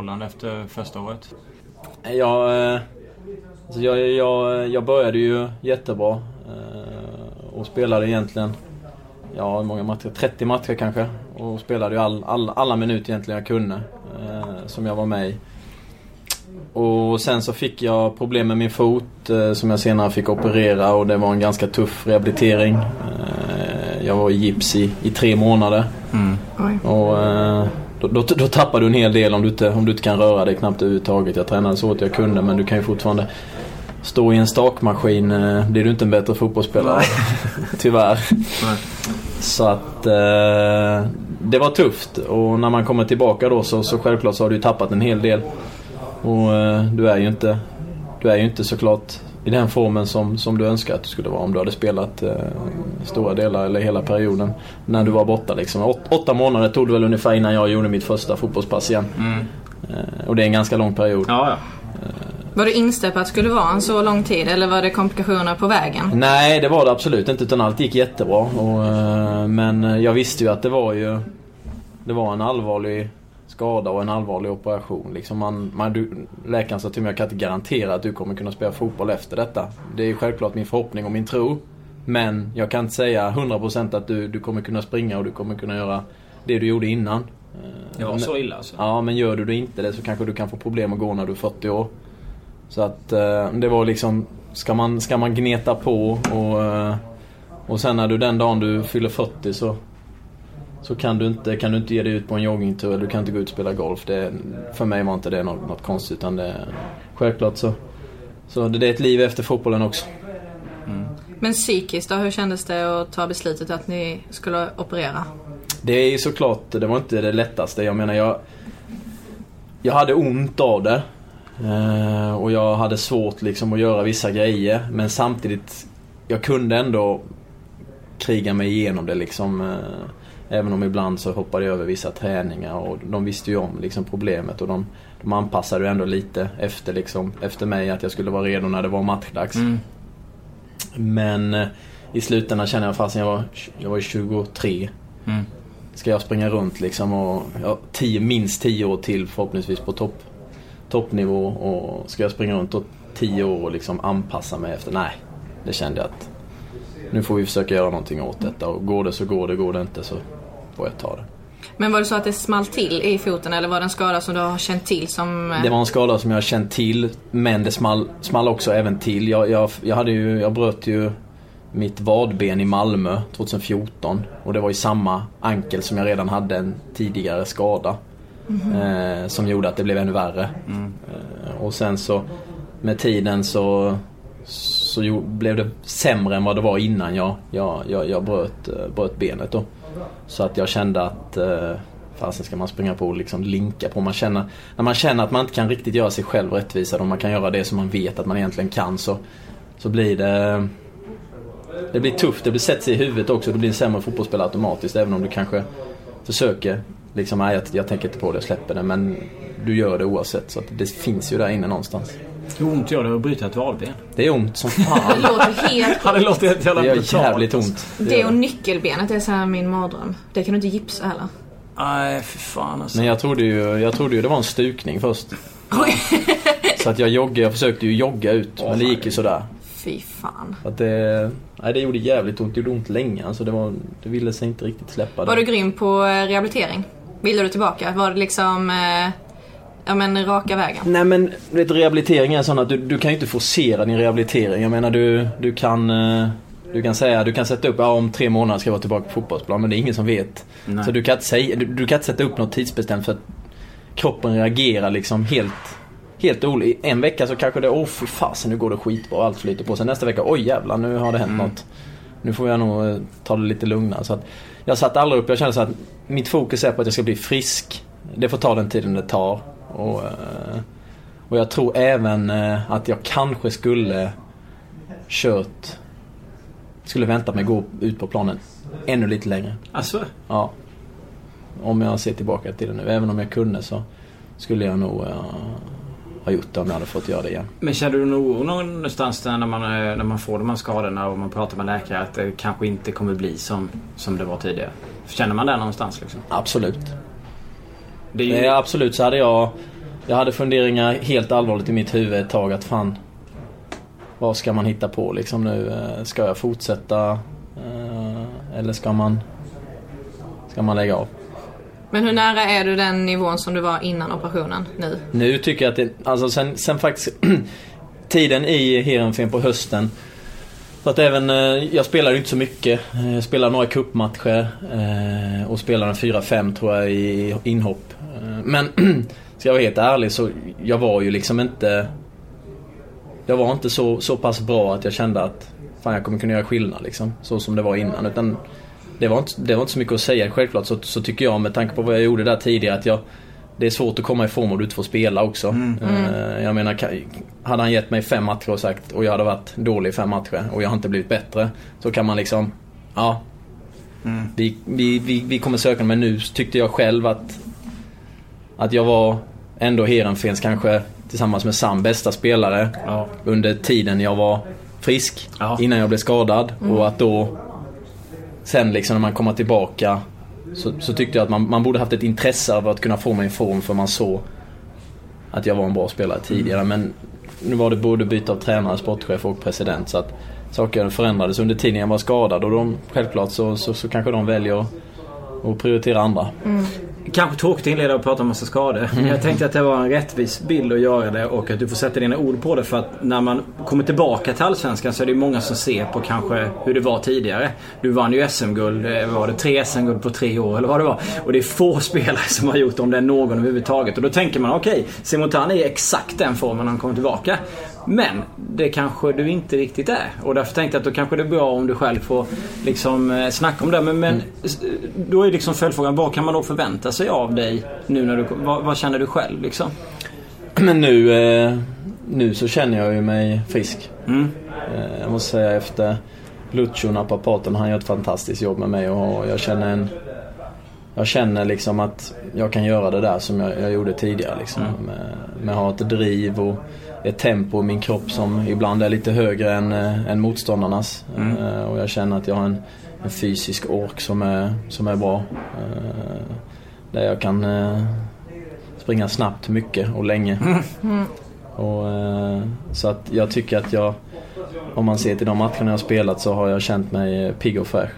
förhållande efter första året? Jag, eh, alltså jag, jag, jag började ju jättebra. eh, Och spelade egentligen, ja hur många matcher? 30 matcher kanske. Och spelade ju all, all, alla minuter egentligen jag kunde. eh, Som jag var med i. Och sen så fick jag problem med min fot eh, som jag senare fick operera och det var en ganska tuff rehabilitering. Eh, Jag var i gips i, i tre månader. Oj. Och eh, då, då, då tappar du en hel del om du, inte, om du inte kan röra dig knappt överhuvudtaget. Jag tränade så att jag kunde men du kan ju fortfarande stå i en stakmaskin. eh, Blir du inte en bättre fotbollsspelare. Tyvärr. Nej. Så att eh, det var tufft och när man kommer tillbaka då så, så självklart så har du tappat en hel del. Och eh, du är ju inte, du är ju inte såklart i den formen som, som du önskar att du skulle vara om du hade spelat eh, stora delar eller hela perioden när du var borta liksom. Åt, åtta månader tog det väl ungefär innan jag gjorde mitt första fotbollspass igen. Mm. Eh, och det är en ganska lång period. Ja, ja. Var du inställd på att det skulle vara en så lång tid eller var det komplikationer på vägen? Nej, det var det absolut inte utan allt gick jättebra. Och, eh, men jag visste ju att det var ju Det var en allvarlig skada och en allvarlig operation. Liksom man, man, du, läkaren sa till mig att jag kan inte garantera att du kommer kunna spela fotboll efter detta. Det är självklart min förhoppning och min tro. Men jag kan inte säga 100% att du, du kommer kunna springa och du kommer kunna göra det du gjorde innan. Det var men- så illa alltså? Ja, men gör du det inte det så kanske du kan få problem att gå när du är 40 år. Så att eh, det var liksom, ska man, ska man gneta på och, eh, och sen när du den dagen du fyller 40 så, så kan, du inte, kan du inte ge dig ut på en joggingtur eller du kan inte gå ut och spela golf. Det, för mig var inte det något, något konstigt utan det, självklart så, så det, det är ett liv efter fotbollen också. Men psykiskt då, hur kändes det att ta beslutet att ni skulle operera? Det är ju såklart, det var inte det lättaste. Jag menar jag... Jag hade ont av det. Eh, och jag hade svårt liksom att göra vissa grejer. Men samtidigt, jag kunde ändå kriga mig igenom det liksom. Även om ibland så hoppade jag över vissa träningar och de visste ju om liksom problemet och de, de anpassade ju ändå lite efter liksom, efter mig att jag skulle vara redo när det var matchdags. Mm. Men eh, i slutändan känner jag fast jag var, jag var 23 Mm. ska jag springa runt liksom och ja, tio, minst 10 år till förhoppningsvis på topp, toppnivå och ska jag springa runt och 10 år och liksom anpassa mig efter, nej. Det kände jag att nu får vi försöka göra någonting åt detta och går det så går det, går det inte så får jag ta det. Men var det så att det small till i foten eller var det en skada som du har känt till som... eh, Det var en skada som jag har känt till men det small, small också även till. Jag, jag, jag, hade ju, jag bröt ju mitt vadben i Malmö 2014 och det var i samma ankel som jag redan hade en tidigare skada. Eh, som gjorde att det blev ännu värre. Eh, och sen så med tiden så, så blev det sämre än vad det var innan jag, jag, jag, jag bröt, eh, bröt benet då. Så att jag kände att eh, fasen ska man springa på och liksom linka på. Man känner, när man känner att man inte kan riktigt göra sig själv rättvisa och man kan göra det som man vet att man egentligen kan så, så blir det det blir tufft, det blir sätter sig i huvudet också. Du blir en sämre fotbollsspelare automatiskt även om du kanske försöker. Liksom, nej jag, jag tänker inte på det, jag släpper det. Men du gör det oavsett. Så att det finns ju där inne någonstans. Hur ont gör det att bryta ett valben? Det är ont som Det fan. låter helt... Ja, det låter helt jävla Det gör jävligt ont. Det och nyckelbenet är så här min mardröm. Det kan du inte gipsa heller. Nej, för fan alltså. Men jag trodde ju, jag trodde ju det var en stukning först. Så att jag joggade, jag försökte ju jogga ut. Men det gick ju sådär. Fy fan. Så att det, nej, det gjorde jävligt ont. Det gjorde ont länge. Alltså det, var, det ville sig inte riktigt släppa. Var det. du grym på eh, rehabilitering? Ville du tillbaka? Var det liksom... Ja men raka vägen? Nej men vet, rehabilitering är sån att du, du kan ju inte forcera din rehabilitering. Jag menar du, du kan eh, du kan säga, du kan sätta upp, ja om tre månader ska jag vara tillbaka på fotbollsplan men det är ingen som vet. Nej. Så du kan, inte säga, du, du kan inte sätta upp något tidsbestämt för att kroppen reagerar liksom helt Helt olika. En vecka så kanske det, åh fy fasen nu går det skitbra allt flyter på. Sen nästa vecka, oj jävlar nu har det hänt Mm. något. Nu får jag nog eh, ta det lite lugnare. Så att jag satt aldrig upp, jag kände så att mitt fokus är på att jag ska bli frisk. Det får ta den tiden det tar. Och, eh, och jag tror även eh, att jag kanske skulle kört skulle vänta med att gå ut på planen ännu lite längre. Alltså? Ja. Om jag ser tillbaka till det nu. Även om jag kunde så skulle jag nog eh, ha gjort det om jag hade fått göra det igen. Men känner du nog någonstans där när man, när man får de här skadorna och man pratar med läkare att det kanske inte kommer bli som, som det var tidigare? Känner man det någonstans liksom? Absolut. Det är ju... Är absolut så hade jag jag hade funderingar helt allvarligt i mitt huvud ett tag att fan vad ska man hitta på liksom nu? Eh, ska jag fortsätta? Eh, eller ska man, ska man lägga av? Men hur nära är du den nivån som du var innan operationen nu? Nu tycker jag att det, alltså sen, sen faktiskt tiden i Heerenveen på hösten. För att även, eh, jag spelade inte så mycket. Jag spelade några cupmatcher och spelade en 4-5 tror jag i inhopp. Men ska jag vara helt ärlig så jag var ju liksom inte jag var inte så, så pass bra att jag kände att fan jag kommer kunna göra skillnad liksom. Så som det var innan. Utan det var inte, det var inte så mycket att säga. Självklart så, så tycker jag med tanke på vad jag gjorde där tidigare att jag det är svårt att komma i form om du inte får spela också. Mm. Uh, jag menar, hade han gett mig fem matcher och sagt och jag hade varit dålig i fem matcher och jag har inte blivit bättre. Så kan man liksom, ja. Mm. Vi, vi, vi, vi kommer söka men nu tyckte jag själv att att jag var ändå Heerenveens kanske tillsammans med Sam bästa spelare ja. under tiden jag var frisk. Ja. Innan jag blev skadad. Mm. Och att då sen liksom när man kommer tillbaka så, så, tyckte jag att man, man borde haft ett intresse av att kunna få mig i form för man såg att jag var en bra spelare tidigare. Mm. Men nu var det både byte av tränare, sportchef och president. Så att saker förändrades under tiden jag var skadad och de, självklart så, så, så kanske de väljer att prioritera andra. Mm. Kanske tråkigt att inleda och prata om massa skador. Men jag tänkte att det var en rättvis bild att göra det och att du får sätta dina ord på det. För att när man kommer tillbaka till Allsvenskan så är det många som ser på kanske hur det var tidigare. Du vann ju SM-guld, eh, var det tre SM-guld på tre år eller vad det var? Och det är få spelare som har gjort om det är någon överhuvudtaget. Och då tänker man okej, okay, Simon Tan är exakt den formen när han kommer tillbaka. Men det kanske du inte riktigt är. Och därför tänkte jag att då kanske det är bra om du själv får liksom eh, snacka om det. Men, men då är liksom följdfrågan, vad kan man då förvänta sig av dig nu när du... Vad, vad känner du själv liksom? Men nu, eh, nu så känner jag ju mig frisk. Mm. Eh, jag måste säga efter Lucio naprapaten, han gör ett fantastiskt jobb med mig och jag känner en... Jag känner liksom att jag kan göra det där som jag, jag gjorde tidigare liksom. Mm. Med, med att ha ett driv och ett tempo i min kropp som ibland är lite högre än, äh, än motståndarnas. Mm. Äh, och jag känner att jag har en, en, fysisk ork som är, som är bra. Äh, där jag kan springa snabbt mycket och länge. Mm. Och, så att jag tycker att jag, om man ser till de matcherna jag spelat så har jag känt mig pigg och fräsch.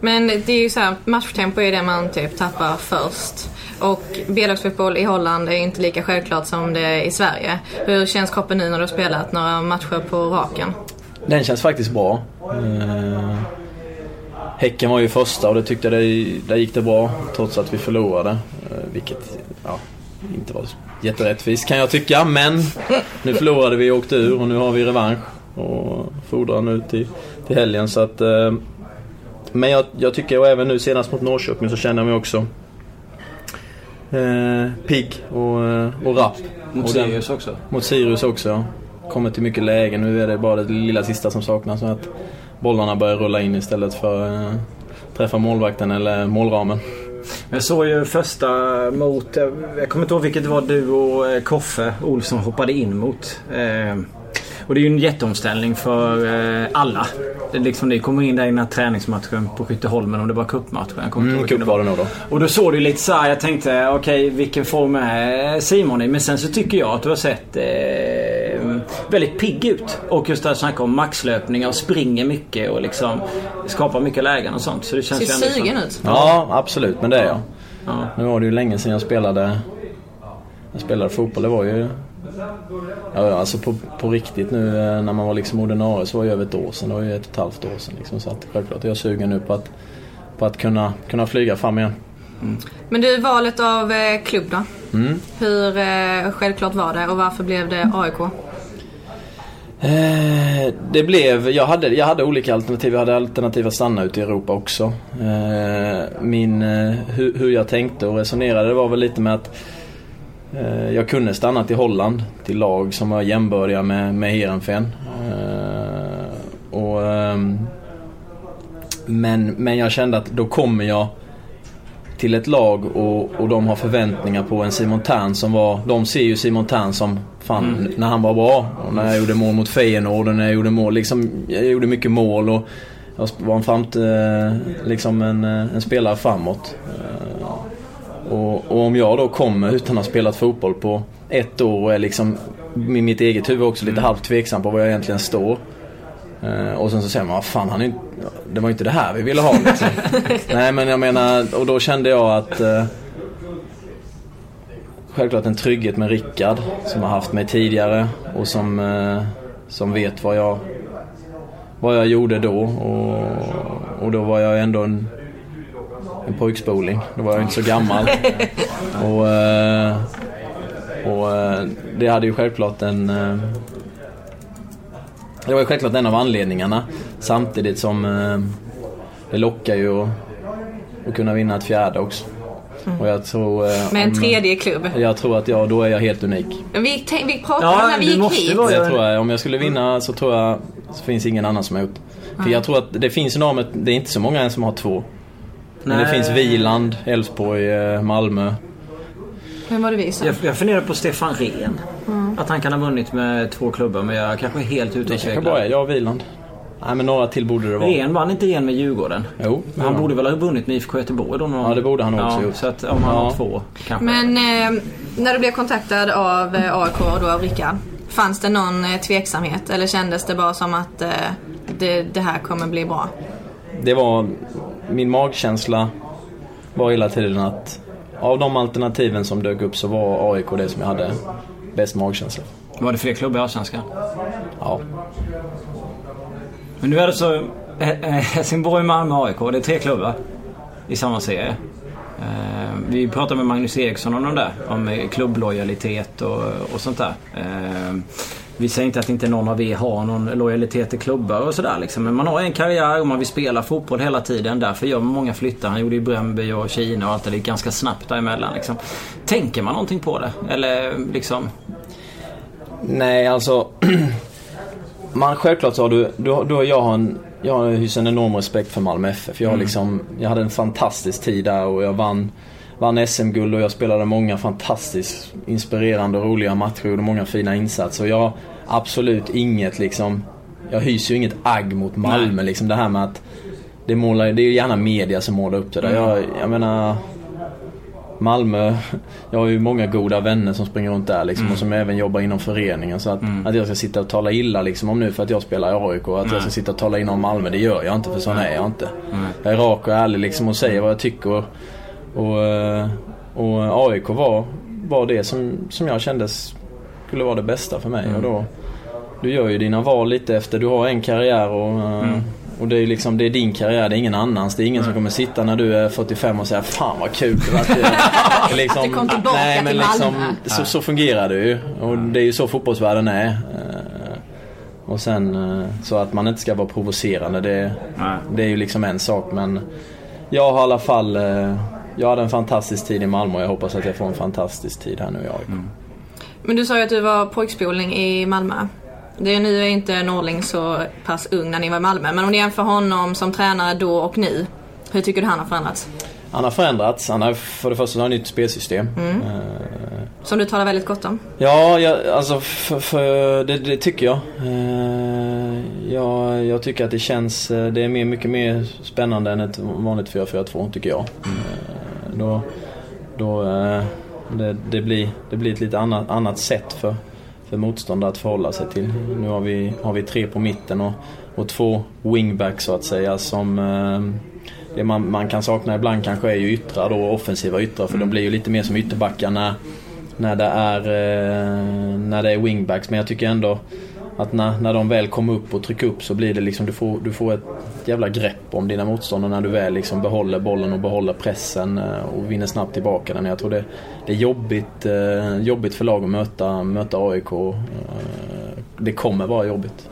Men det är ju så här, matchtempo är det man typ tappar först. Och B-lagsfotboll i Holland är inte lika självklart som det är i Sverige. Hur känns kroppen nu när du har spelat några matcher på raken? Den känns faktiskt bra. Eh, häcken var ju första och det tyckte jag det, där gick det bra trots att vi förlorade. Eh, vilket ja, inte var jätterättvist kan jag tycka. Men nu förlorade vi och åkte ur och nu har vi revansch. Och fordrar nu till, till helgen. Så att, eh, men jag, jag tycker och även nu senast mot Norrköping så känner jag mig också eh, pigg och, eh, och rapp. Mot och Sirius också? Mot Sirius också. Kommer till mycket lägen. Nu är det bara det lilla sista som saknas. Så att bollarna börjar rulla in istället för att eh, träffa målvakten eller målramen. Jag såg ju första mot, jag kommer inte ihåg vilket det var du och eh, Koffe Olsson hoppade in mot. Eh, och det är ju en jätteomställning för eh, alla. Det, liksom, det kommer in där i den här träningsmatchen på Skytteholmen om det var cupmatchen. mm, cup var det nog då. Och då såg du lite så här, jag tänkte okej okay, vilken form är Simon i? Men sen så tycker jag att du har sett eh, väldigt pigg ut. Och just det här snacka om maxlöpningar och springer mycket och liksom skapar mycket lägen och sånt. Så det känns Ser sugen ut. Ja absolut, men det är jag. Ja. Nu var det ju länge sedan jag spelade jag spelade fotboll. Det var ju Ja, alltså på, på riktigt nu eh, när man var liksom ordinarie så var det över ett år sedan. Det var ju ett och ett halvt år sedan. Liksom, så att självklart är jag sugen nu på att, på att kunna, kunna flyga fram igen. Mm. Men du, valet av eh, klubb då? Mm. Hur eh, självklart var det och varför blev det AIK? Eh, det blev, jag hade, jag hade olika alternativ. Jag hade alternativ att stanna ute i Europa också. Eh, min, eh, hur, hur jag tänkte och resonerade var väl lite med att jag kunde stanna till Holland, till lag som var jämbördiga med, med Heerenveen. Eh, och, ehm, men, men jag kände att då kommer jag till ett lag och, och de har förväntningar på en Simon Tern som var... De ser ju Simon Tern som fan mm. när han var bra. Och när jag gjorde mål mot Feyenoord och när jag gjorde mål. Liksom, jag gjorde mycket mål och jag var en, framt, eh, liksom en, en spelare framåt. Och, och, om jag då kommer utan att ha spelat fotboll på ett år och är liksom i mitt eget huvud också lite halvt tveksam på var jag egentligen står. Eh, och sen så säger man, vad fan han är inte, det var ju inte det här vi ville ha liksom. Nej men jag menar, och då kände jag att eh, Självklart en trygghet med Rickard som har haft mig tidigare och som, eh, som vet vad jag, vad jag gjorde då. Och, och då var jag ändå en, en pojkspoling. Då var jag inte så gammal. och, eh, och eh, det hade ju självklart en eh, det var ju självklart en av anledningarna. Samtidigt som det lockar ju att, att kunna vinna ett fjärde också. Och jag tror, eh, Med en tredje klubb. Jag tror att jag, då är jag helt unik. Men Vi, tänk- vi pratade Ja, när vi gick måste hit. Jag tror jag, om jag skulle vinna så tror jag så finns ingen annan som har gjort. För jag tror att det finns med, det är inte så många än som har två. Men det finns Viland, Elfsborg, eh, Malmö. Vem var det vi sa? Jag, jag funderar på Stefan Rehn. Att han kan ha vunnit med två klubbar men jag kanske är helt ute och kanske bara är jag och Viland. Nej men några till borde det vara. Rehn vann inte igen med Djurgården. Jo, Men han ja. borde väl ha vunnit med IFK Göteborg då? Någon... Ja, det borde han också ja, gjort. Så att om han Ja. har två kanske. Men eh, när du blev kontaktad av eh, AIK och då av Rickard. Fanns det någon eh, tveksamhet eller kändes det bara som att eh, det, det här kommer bli bra? Det var, min magkänsla var hela tiden att av de alternativen som dök upp så var AIK det som jag hade bäst magkänsla. Var det fler klubbar i Allsvenskan? Ja. Men nu är det så eh, eh, Helsingborg, Malmö, AIK. Det är tre klubbar i samma serie. Eh, Vi pratade med Magnus Eriksson om de där. Om klubblojalitet och, och sånt där. Vi säger inte att inte någon av er har någon lojalitet till klubbar och sådär liksom. Men man har en karriär och man vill spela fotboll hela tiden. Därför gör man många flyttar. Han gjorde ju Bröndby och Kina och allt det. Gick ganska snabbt däremellan liksom. Tänker man någonting på det? Eller liksom... Nej, alltså. man, självklart så har du, du, du och jag har en, jag hyser en enorm respekt för Malmö FF. Jag, har liksom, jag hade en fantastisk tid där och jag vann, vann SM-guld och jag spelade många fantastiskt inspirerande och roliga matcher och gjorde många fina insatser. Och jag absolut inget liksom, jag hyser ju inget agg mot Malmö Nej. liksom. Det här med att det, målar, det är ju gärna media som målar upp det där. Jag, jag menar Malmö, jag har ju många goda vänner som springer runt där liksom, och som även jobbar inom föreningen. Så att, att jag ska sitta och tala illa liksom, om nu för att jag spelar i AIK och att jag ska sitta och tala illa om Malmö, det gör jag inte för sån är jag inte. Jag är rak och ärlig liksom och säger vad jag tycker. Och, och, eh, och AIK var, var det som, som jag kände skulle vara det bästa för mig. Och då, du gör ju dina val lite efter, du har en karriär och, eh, och det är, liksom, det är din karriär, det är ingen annans. Det är ingen som kommer sitta när du är 45 och säga Fan vad kul det var. att du-" liksom, Att du kom tillbaka till Malmö. så, så fungerar det ju. Och det är ju så fotbollsvärlden är. Eh, Och sen så att man inte ska vara provocerande det, Nej. det är ju liksom en sak men jag har i alla fall Jag hade en fantastisk tid i Malmö och jag hoppas att jag får en fantastisk tid här nu i AIK. Men du sa ju att du var pojkspoling i Malmö. Det är nu är inte Norling så pass ung när ni var i Malmö. Men om ni jämför honom som tränare då och nu. Hur tycker du han har förändrats? Han har förändrats. Han har för det första ett nytt spelsystem. Eh, Som du talar väldigt gott om. Ja, jag, alltså för, för det, det tycker jag. Eh, jag. Jag tycker att det känns, eh, det är mer, mycket mer spännande än ett vanligt 4-4-2 tycker jag. Eh, Då, då eh, det, det, blir, det blir ett lite annat, annat sätt för, för motståndare att förhålla sig till. Nu har vi, har vi tre på mitten och, och två wingbacks så att säga som eh, det man, man kan sakna ibland kanske är ju yttrar då, offensiva yttrar för de blir ju lite mer som ytterbackar när, när det är, eh, när det är wingbacks. Men jag tycker ändå att när, när de väl kommer upp och trycker upp så blir det liksom, du får, du får ett jävla grepp om dina motståndare när du väl liksom behåller bollen och behåller pressen eh, och vinner snabbt tillbaka den. Jag tror det, det är jobbigt, eh, jobbigt för lag att möta, möta AIK. Eh, det kommer vara jobbigt.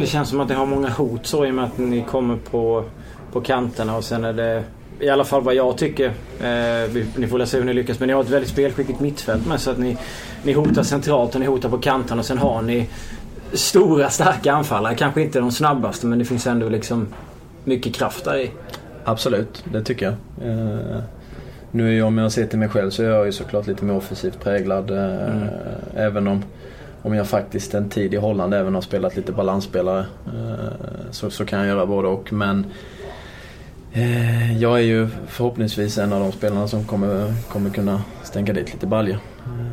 Det känns som att ni har många hot så i och med att ni kommer på, på kanterna och sen är det i alla fall vad jag tycker. Eh, vi- ni får väl se hur ni lyckas. Men ni har ett väldigt spelskickligt mittfält med så att ni, ni hotar centralt och ni hotar på kanterna och sen har ni stora starka anfallare. Kanske inte de snabbaste men det finns ändå liksom mycket kraft där i. Absolut, det tycker jag. Eh, nu är jag, om jag ser till mig själv så är jag ju såklart lite mer offensivt präglad. Eh, Även om, om jag faktiskt en tid i Holland även har spelat lite balansspelare. Eh, så, så kan jag göra både och. Men jag är ju förhoppningsvis en av de spelarna som kommer, kommer kunna stänka dit lite baljor.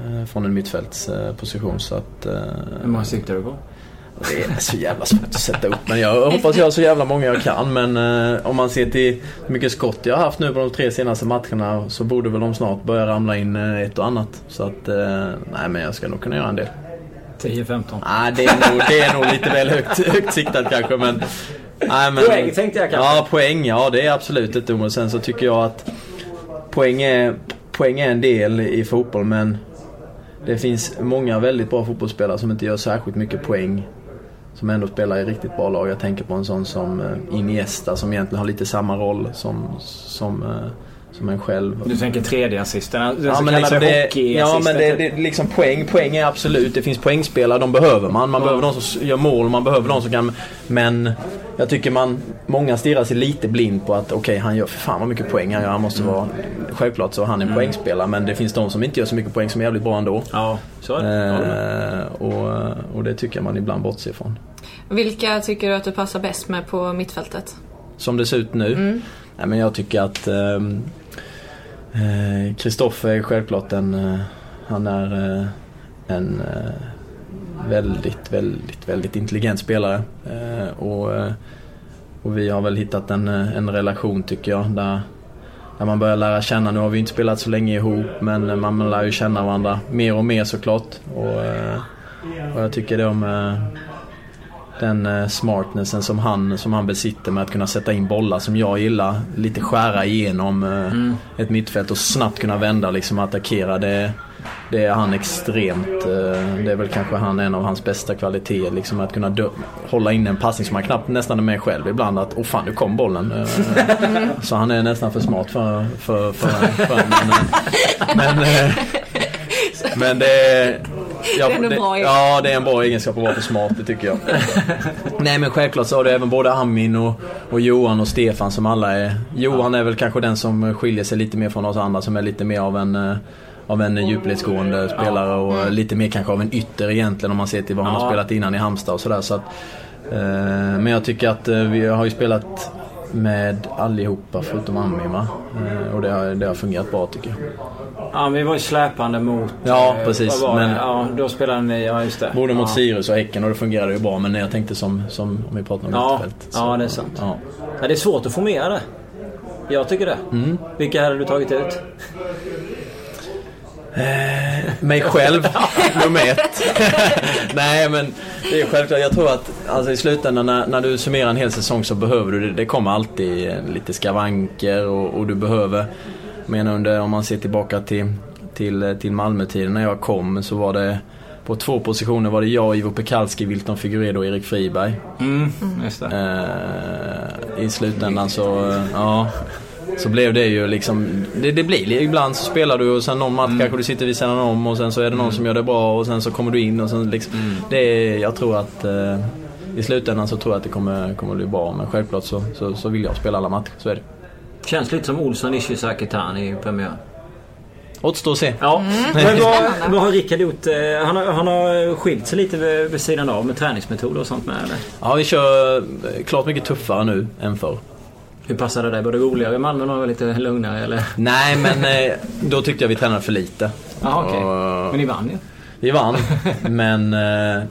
Eh, från en mittfältsposition. Så att, eh, Hur många siktar du på? det är så jävla svårt att sätta upp. Men jag hoppas jag har så jävla många jag kan. Men eh, om man ser till hur mycket skott jag har haft nu på de tre senaste matcherna så borde väl de snart börja ramla in ett och annat. Så att, eh, nej men jag ska nog kunna göra en del. 10-15? Nej, det är nog, det är nog lite väl högt, högt siktat kanske. Men, nej, men, Poäng tänkte jag kanske. Ja, poäng. Ja, det är absolut ett dum. Och sen så tycker jag att poäng är, poäng är en del i fotboll. Men det finns många väldigt bra fotbollsspelare som inte gör särskilt mycket poäng. Som ändå spelar i riktigt bra lag. Jag tänker på en sån som eh, Iniesta som egentligen har lite samma roll som, som, eh, som en själv. Du tänker tredje assisten, den Ja så men, liksom det, ja men det, typ. det, liksom poäng, poäng är absolut, det finns poängspelare, de behöver man. Man Ja. behöver de som gör mål, man behöver de som kan... Men jag tycker man, många stirrar sig lite blind på att okej han gör, för fan vad mycket poäng han gör, han måste vara... Självklart så är han en poängspelare men det finns de som inte gör så mycket poäng som är jävligt bra ändå. Ja, så är det. Eh, och, och det tycker jag man ibland bortser ifrån. Vilka tycker du att du passar bäst med på mittfältet? Som det ser ut nu. Mm. Nej, men jag tycker att eh, Eh, Kristoffer är självklart en... Eh, han är eh, en väldigt, väldigt, väldigt intelligent spelare. Och, och vi har väl hittat en, en relation tycker jag där, där man börjar lära känna. Nu har vi inte spelat så länge ihop men man lär ju känna varandra mer och mer såklart. Och, och jag tycker de... Den eh, smartnessen som han, som han besitter med att kunna sätta in bollar som jag gillar. Lite skära igenom eh, ett mittfält och snabbt kunna vända liksom och attackera. Det, det är han extremt. Eh, det är väl kanske han en av hans bästa kvaliteter. Liksom att kunna dö- hålla in en passning som han knappt nästan är med själv ibland. Att åh fan nu kom bollen. Eh, så han är nästan för smart för, för, för, för men, men, men det är... Ja, Det är ändå bra ja, det är en bra egenskap att vara för smart, det tycker jag. Nej men självklart så har du även både Amin och, och Johan och Stefan som alla är... Johan är väl kanske den som skiljer sig lite mer från oss andra som är lite mer av en... eh, Av en djupledsgående spelare och lite mer kanske av en ytter egentligen om man ser till vad han har Ja. spelat innan i Halmstad och sådär. Så att, eh, men jag tycker att eh, vi har ju spelat med allihopa förutom Amin va? Eh, och det har, det har fungerat bra tycker jag. Ja, vi var ju släpande mot... Ja, eh, precis, men-? Ja, då spelade ni... Ja, just det. Både mot ja. Sirius och Häcken och det fungerade ju bra men jag tänkte som, som om vi pratar om Ja, mittfält. ja, det är sant. Ja. Ja, det är svårt att få med det. Jag tycker det. Mm. Vilka hade du tagit ut? Mig själv, nummer ett. Nej men det är självklart. Jag tror att alltså, i slutändan när, när du summerar en hel säsong så behöver du det. Det kommer alltid eh, lite skavanker och, och du behöver. Menar under, om man ser tillbaka till, till, till Malmö-tiden när jag kom så var det på två positioner var det jag, Ivo Pekalski, Wilton Figueredo och Erik Friberg. Mm, just det. Eh, I slutändan så, eh, ja. Så blev det ju liksom, det, det blir ibland så spelar du och sen någon match kanske du sitter vid sidan om och sen så är det någon som gör det bra och sen så kommer du in och sen liksom. Det är, jag tror att eh, i slutändan så tror jag att det kommer, kommer bli bra men självklart så, så, så vill jag spela alla matcher, så är det. Känns lite som Olsson Ishizaki Tan i premiär. Återstår att se. Ja, men vad, vad har Rickard gjort? Eh, Han har, han har skilt sig lite vid, vid sidan av med träningsmetoder och sånt med eller? Ja, vi kör eh, klart mycket tuffare nu än förr. Hur passar det dig? Var det roligare i Malmö var lite lugnare eller? Nej men eh, då tyckte jag vi tränade för lite. Jaha okej. Och- Men ni vann ju. Vi vann, men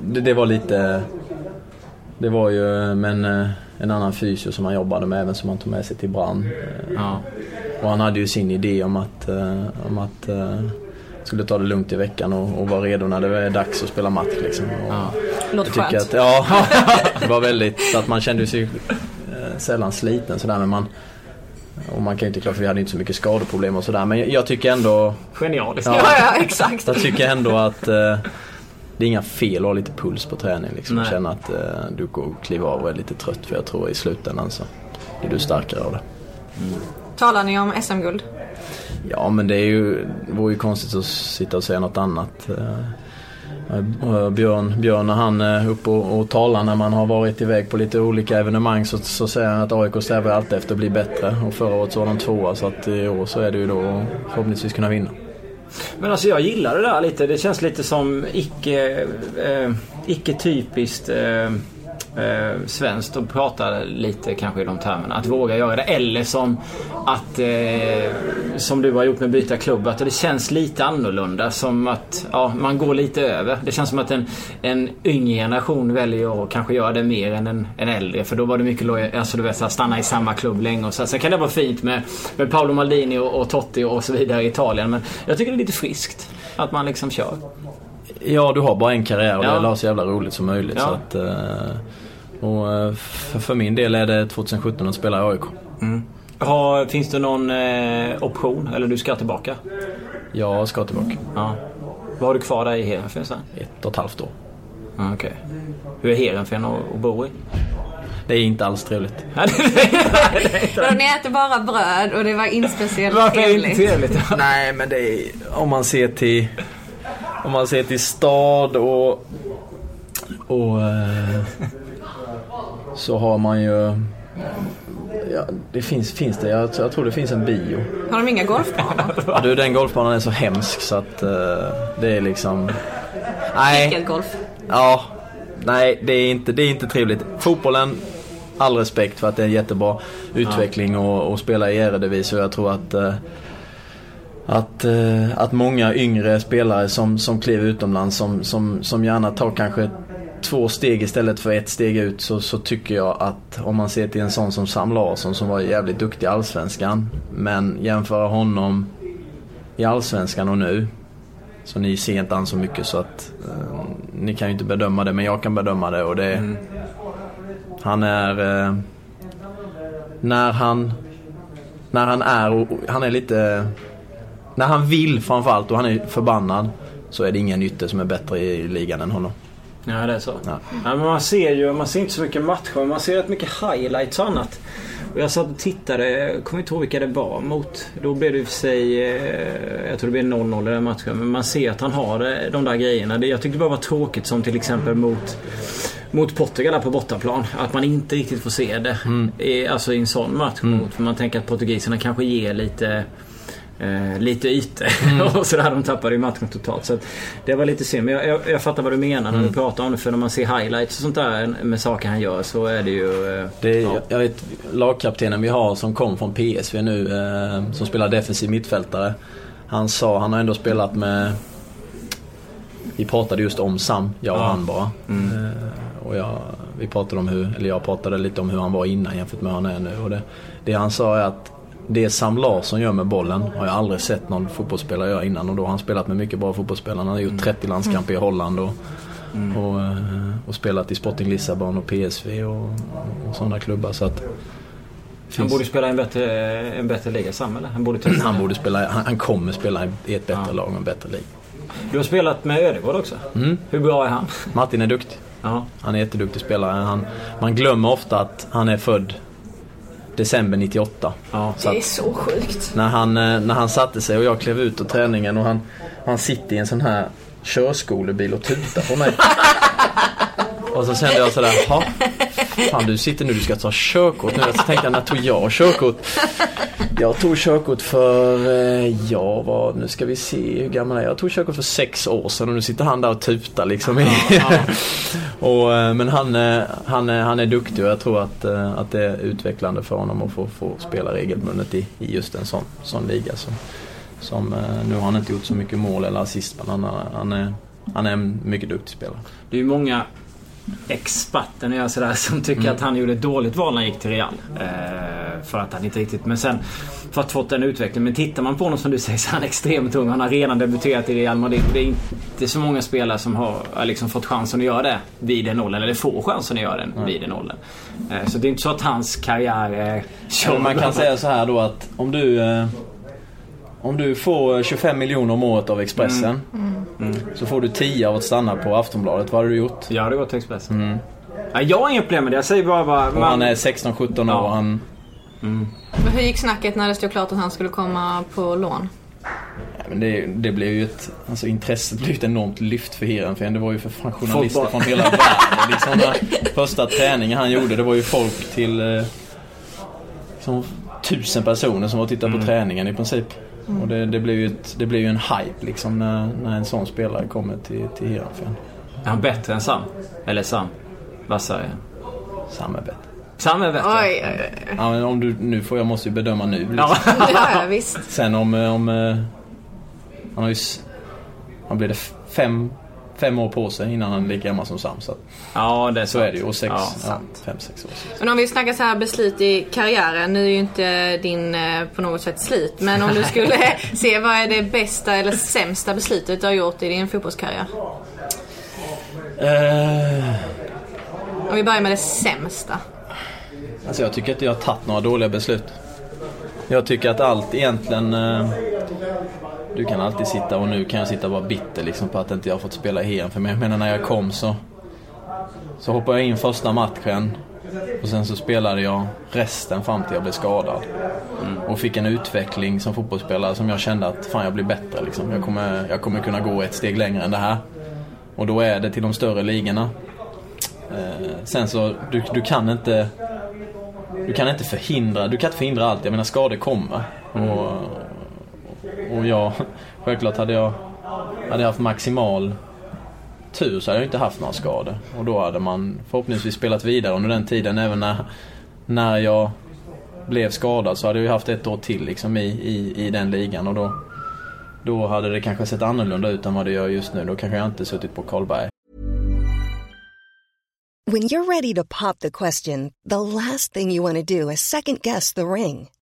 det, det var lite... Det var ju men, en annan fysio som han jobbade med även som han tog med sig till Brann. Eh, Ja. Och han hade ju sin idé om att, eh, om att eh, skulle ta det lugnt i veckan och, och vara redo när det är dags att spela match. Liksom. Och Ja. Låter jag tycker skönt. att, ja, det var väldigt, så att man kände sig sällan sliten sådär men man och man kan ju inte klart för vi hade inte så mycket skadeproblem och sådär men jag, jag tycker ändå Genialiskt. Ja. Ja, ja, exakt. jag tycker ändå att eh, det är inga fel att ha lite puls på träning. Liksom. Nej. Känna att eh, du går och kliver av och är lite trött. För jag tror i slutändan så blir du starkare av det. Talar ni om SM-guld? Ja men det är ju, det vore ju konstigt att sitta och säga något annat. Eh, eh, Björn, Björn när han är uppe och, och talar när man har varit iväg på lite olika evenemang så, så säger han att AIK strävar alltid efter att bli bättre. Och förra året så var de tvåa så att i år så är det ju då förhoppningsvis kunna vinna. Men alltså jag gillar det där lite. Det känns lite som icke, eh, icke typiskt eh, eh, svenskt och prata lite kanske i de termerna. Att våga göra det. Eller som att eh, som du har gjort med byta klubb. Att det känns lite annorlunda. Som att ja, man går lite över. Det känns som att en, en yngre generation väljer att kanske göra det mer än en, en äldre. För då var det mycket lojalt. Alltså du vet så här, stanna i samma klubb länge. Och så. Sen kan det vara fint med, med Paolo Maldini och, och Totti och så vidare i Italien. Men jag tycker det är lite friskt. Att man liksom kör. Ja, du har bara en karriär och Ja. det ha så jävla roligt som möjligt. Ja. Så att, eh, och eh, för, för min del är det 2017 att spela i AIK. Har, finns det någon eh, option? Eller du ska tillbaka? Jag ska tillbaka. Ja. Vad har du kvar där i Heerenveen sen? Ett och ett halvt år. Ja, Okej. Hur är Heerenveen att bo i? Det är inte alls trevligt. Ni äter bara bröd och det var inte speciellt Varför är det inte trevligt. trevligt? Nej, men det är om man ser till om man ser till stad och och eh, så har man ju Ja, det finns, finns det. Jag, jag tror det finns en bio. Har de inga golfbanor? Ja, du, den golfbanan är så hemsk så att eh, det är liksom... Nej, Golf. ja. Nej, det är, inte, det är inte trevligt. Fotbollen, all respekt för att det är en jättebra utveckling och, och spela i Eredivisie och jag tror att eh, att, eh, att många yngre spelare som, som kliver utomlands som, som, som gärna tar kanske två steg istället för ett steg ut så, så tycker jag att om man ser till en sån som Sam Larsson som var jävligt duktig i Allsvenskan men jämföra honom i Allsvenskan och nu så ni ser inte han så mycket så att eh, ni kan ju inte bedöma det men jag kan bedöma det och det Han är eh, När han När han är och, och han är lite När han vill framförallt och han är förbannad Så är det ingen ytter som är bättre i ligan än honom. Ja, det är så. Ja. Ja, men man ser ju, man ser inte så mycket matcher, men man ser rätt mycket highlights och annat. Och jag satt och tittade, jag kommer inte ihåg vilka det var mot. Då blev det i och för sig, eh, jag tror det blev 0-0 i den matchen. Men man ser att han har eh, de där grejerna. Jag tyckte det bara var tråkigt som till exempel mot mot Portugal på bortaplan. Att man inte riktigt får se det. I, alltså i en sån match. Mot, för man tänker att portugiserna kanske ger lite eh, lite ytor. och sådär. De tappade ju matchen totalt. Så det var lite synd. Men jag, jag, jag fattar vad du menar när du pratar om det. För när man ser highlights och sånt där med saker han gör så är det ju... Eh, Det är, ja. Jag vet lagkaptenen vi har som kom från PSV nu eh, som spelar defensiv mittfältare. Han sa, han har ändå spelat med Vi pratade just om Sam, jag och Ja. han bara. Eh, och jag, vi pratade om hur, eller jag pratade lite om hur han var innan jämfört med hur han är nu. Och det, det han sa är att det Sam Larsson gör med bollen har jag aldrig sett någon fotbollsspelare göra innan. Och då har han spelat med mycket bra fotbollsspelare. Han har gjort 30 landskamper i Holland och, och, eh, och spelat i Sporting Lissabon och PSV och, och sådana klubbar. Så att, Han borde spela i en bättre, en bättre liga, Sam eller? Han borde han borde spela, han, han kommer spela i ett bättre Ja. lag och en bättre liga. Du har spelat med Ödegård också. Mm. Hur bra är han? Martin är duktig. Ja. Han är jätteduktig spelare. Han, man glömmer ofta att han är född december 98. Ja. Så Det är så sjukt. när, han, eh, när han satte sig och jag klev ut ur träningen och han, han sitter i en sån här körskolebil och tutar på mig. och så kände jag sådär, "Ha, Fan du sitter nu, du ska ta körkort nu. Så tänkte jag, när tog jag körkort? Jag tog körkort för, eh, ja vad, nu ska vi se hur gammal är jag? Jag tog körkort för sex år sedan och nu sitter han där och tutar liksom. i- och, eh, men han, eh, han, han är duktig och jag tror att, att det är utvecklande för honom att få, få spela regelbundet i, i just en sån, sån liga. Som, som, nu har han inte gjort så mycket mål eller assist men han, han, är, han är en mycket duktig spelare. Det är många experter när jag sådär som tycker Mm. att han gjorde ett dåligt val när han gick till Real. Eh, för att han inte riktigt... Men sen för att fått den utvecklingen. Men tittar man på honom som du säger så är han extremt ung. Han har redan debuterat i Real Madrid. Det är inte så många spelare som har liksom fått chansen att göra det vid den åldern. Eller får chansen att göra den vid den åldern. Eh, så det är inte så att hans karriär är Så man kan säga så här då att om du eh, Om du får 25 miljoner om året av Expressen Så får du 10 av att stanna på Aftonbladet. Vad hade du gjort? Jag hade gått till Expressen. Ja, jag har inga problem med det. Jag säger bara vad... Och han är 16-17 år Ja. och han Men hur gick snacket när det stod klart att han skulle komma på lån? ja, men det, det blev ju ett Alltså intresset blev ett enormt lyft för Heerenveen. Det var ju för fan journalister bara- från hela världen. Liksom första träningen han gjorde det var ju folk till eh, liksom, Tusen personer som var och tittade på träningen i princip. Och det, det blev ju ett, det blev ju en hype liksom när, när en sån spelare kommer till, till Heerenveen. Är han bättre än Sam? Eller Sam? Vassare? Sam är bättre. Sam är bättre. Oj, oj, oj. Ja, men om du, nu får jag måste ju bedöma nu. Liksom. Ja. Visst. Sen om... eh, om eh, han har ju... Han blir det fem, fem år på sig innan han är lika gammal som Sam. Så, att, ja, det är så sant. är det ju. Och sex, Ja. ja, fem, sex år. Men om vi snackar så här beslut i karriären. Nu är ju inte din eh, på något sätt slut. Men om du skulle se vad är det bästa eller sämsta beslutet du har gjort i din fotbollskarriär? Eh, Om vi börjar med det sämsta. Alltså jag tycker inte jag har tagit några dåliga beslut. Jag tycker att allt egentligen... Eh, du kan alltid sitta och nu kan jag sitta och vara bitter liksom på att inte jag har fått spela i EM. För mig. jag menar när jag kom så... Så hoppade jag in första matchen. Och sen så spelade jag resten fram till jag blev skadad. Och fick en utveckling som fotbollsspelare som jag kände att fan jag blir bättre liksom. Jag kommer, jag kommer kunna gå ett steg längre än det här. Och då är det till de större ligorna. Eh, sen så, du, du kan inte du kan inte förhindra, du kan inte förhindra allt. Jag menar skador kommer. Och, och jag, självklart hade jag, hade jag haft maximal tur så hade jag inte haft några skador. Och då hade man förhoppningsvis spelat vidare under den tiden även när, när jag blev skadad så hade jag ju haft ett år till liksom i, i, i den ligan och då, då hade det kanske sett annorlunda ut än vad det gör just nu. Då kanske jag inte suttit på Karlberg. When you're ready to pop the question, the last thing you want to do is second guess the ring.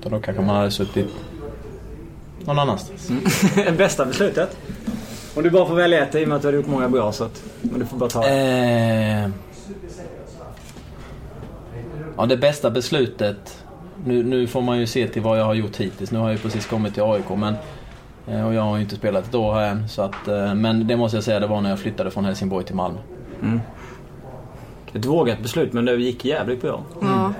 Utan då kanske man hade suttit någon annanstans. Bästa beslutet? Om du bara får välja ett i och med att du har gjort många bra så att... Men du får bara ta. Eh, ja, det bästa beslutet. Nu, nu får man ju se till vad jag har gjort hittills. Nu har jag ju precis kommit till AIK men, eh, och jag har ju inte spelat ett år här än. Så att, eh, men det måste jag säga, det var när jag flyttade från Helsingborg till Malmö. Ett vågat beslut men det gick jävligt bra. Ja.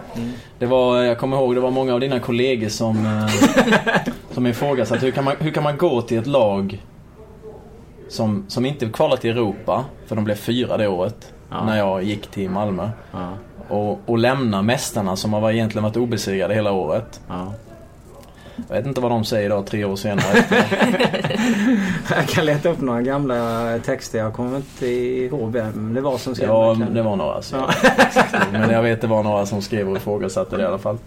Det var, jag kommer ihåg, det var många av dina kollegor som, eh, som ifrågasatte hur kan, man, hur kan man gå till ett lag som, som inte kvalat till Europa, för de blev fyra det året, Ja. när jag gick till Malmö. Ja, Och, och lämna mästarna som har egentligen varit obesegrade hela året. ja. Jag vet inte vad de säger idag tre år senare. Jag kan leta upp några gamla texter. Jag kommer inte ihåg vem det var som skrev. Ja, det var några. Så. Ja. Men jag vet det var några som skrev och ifrågasatte det i alla fall.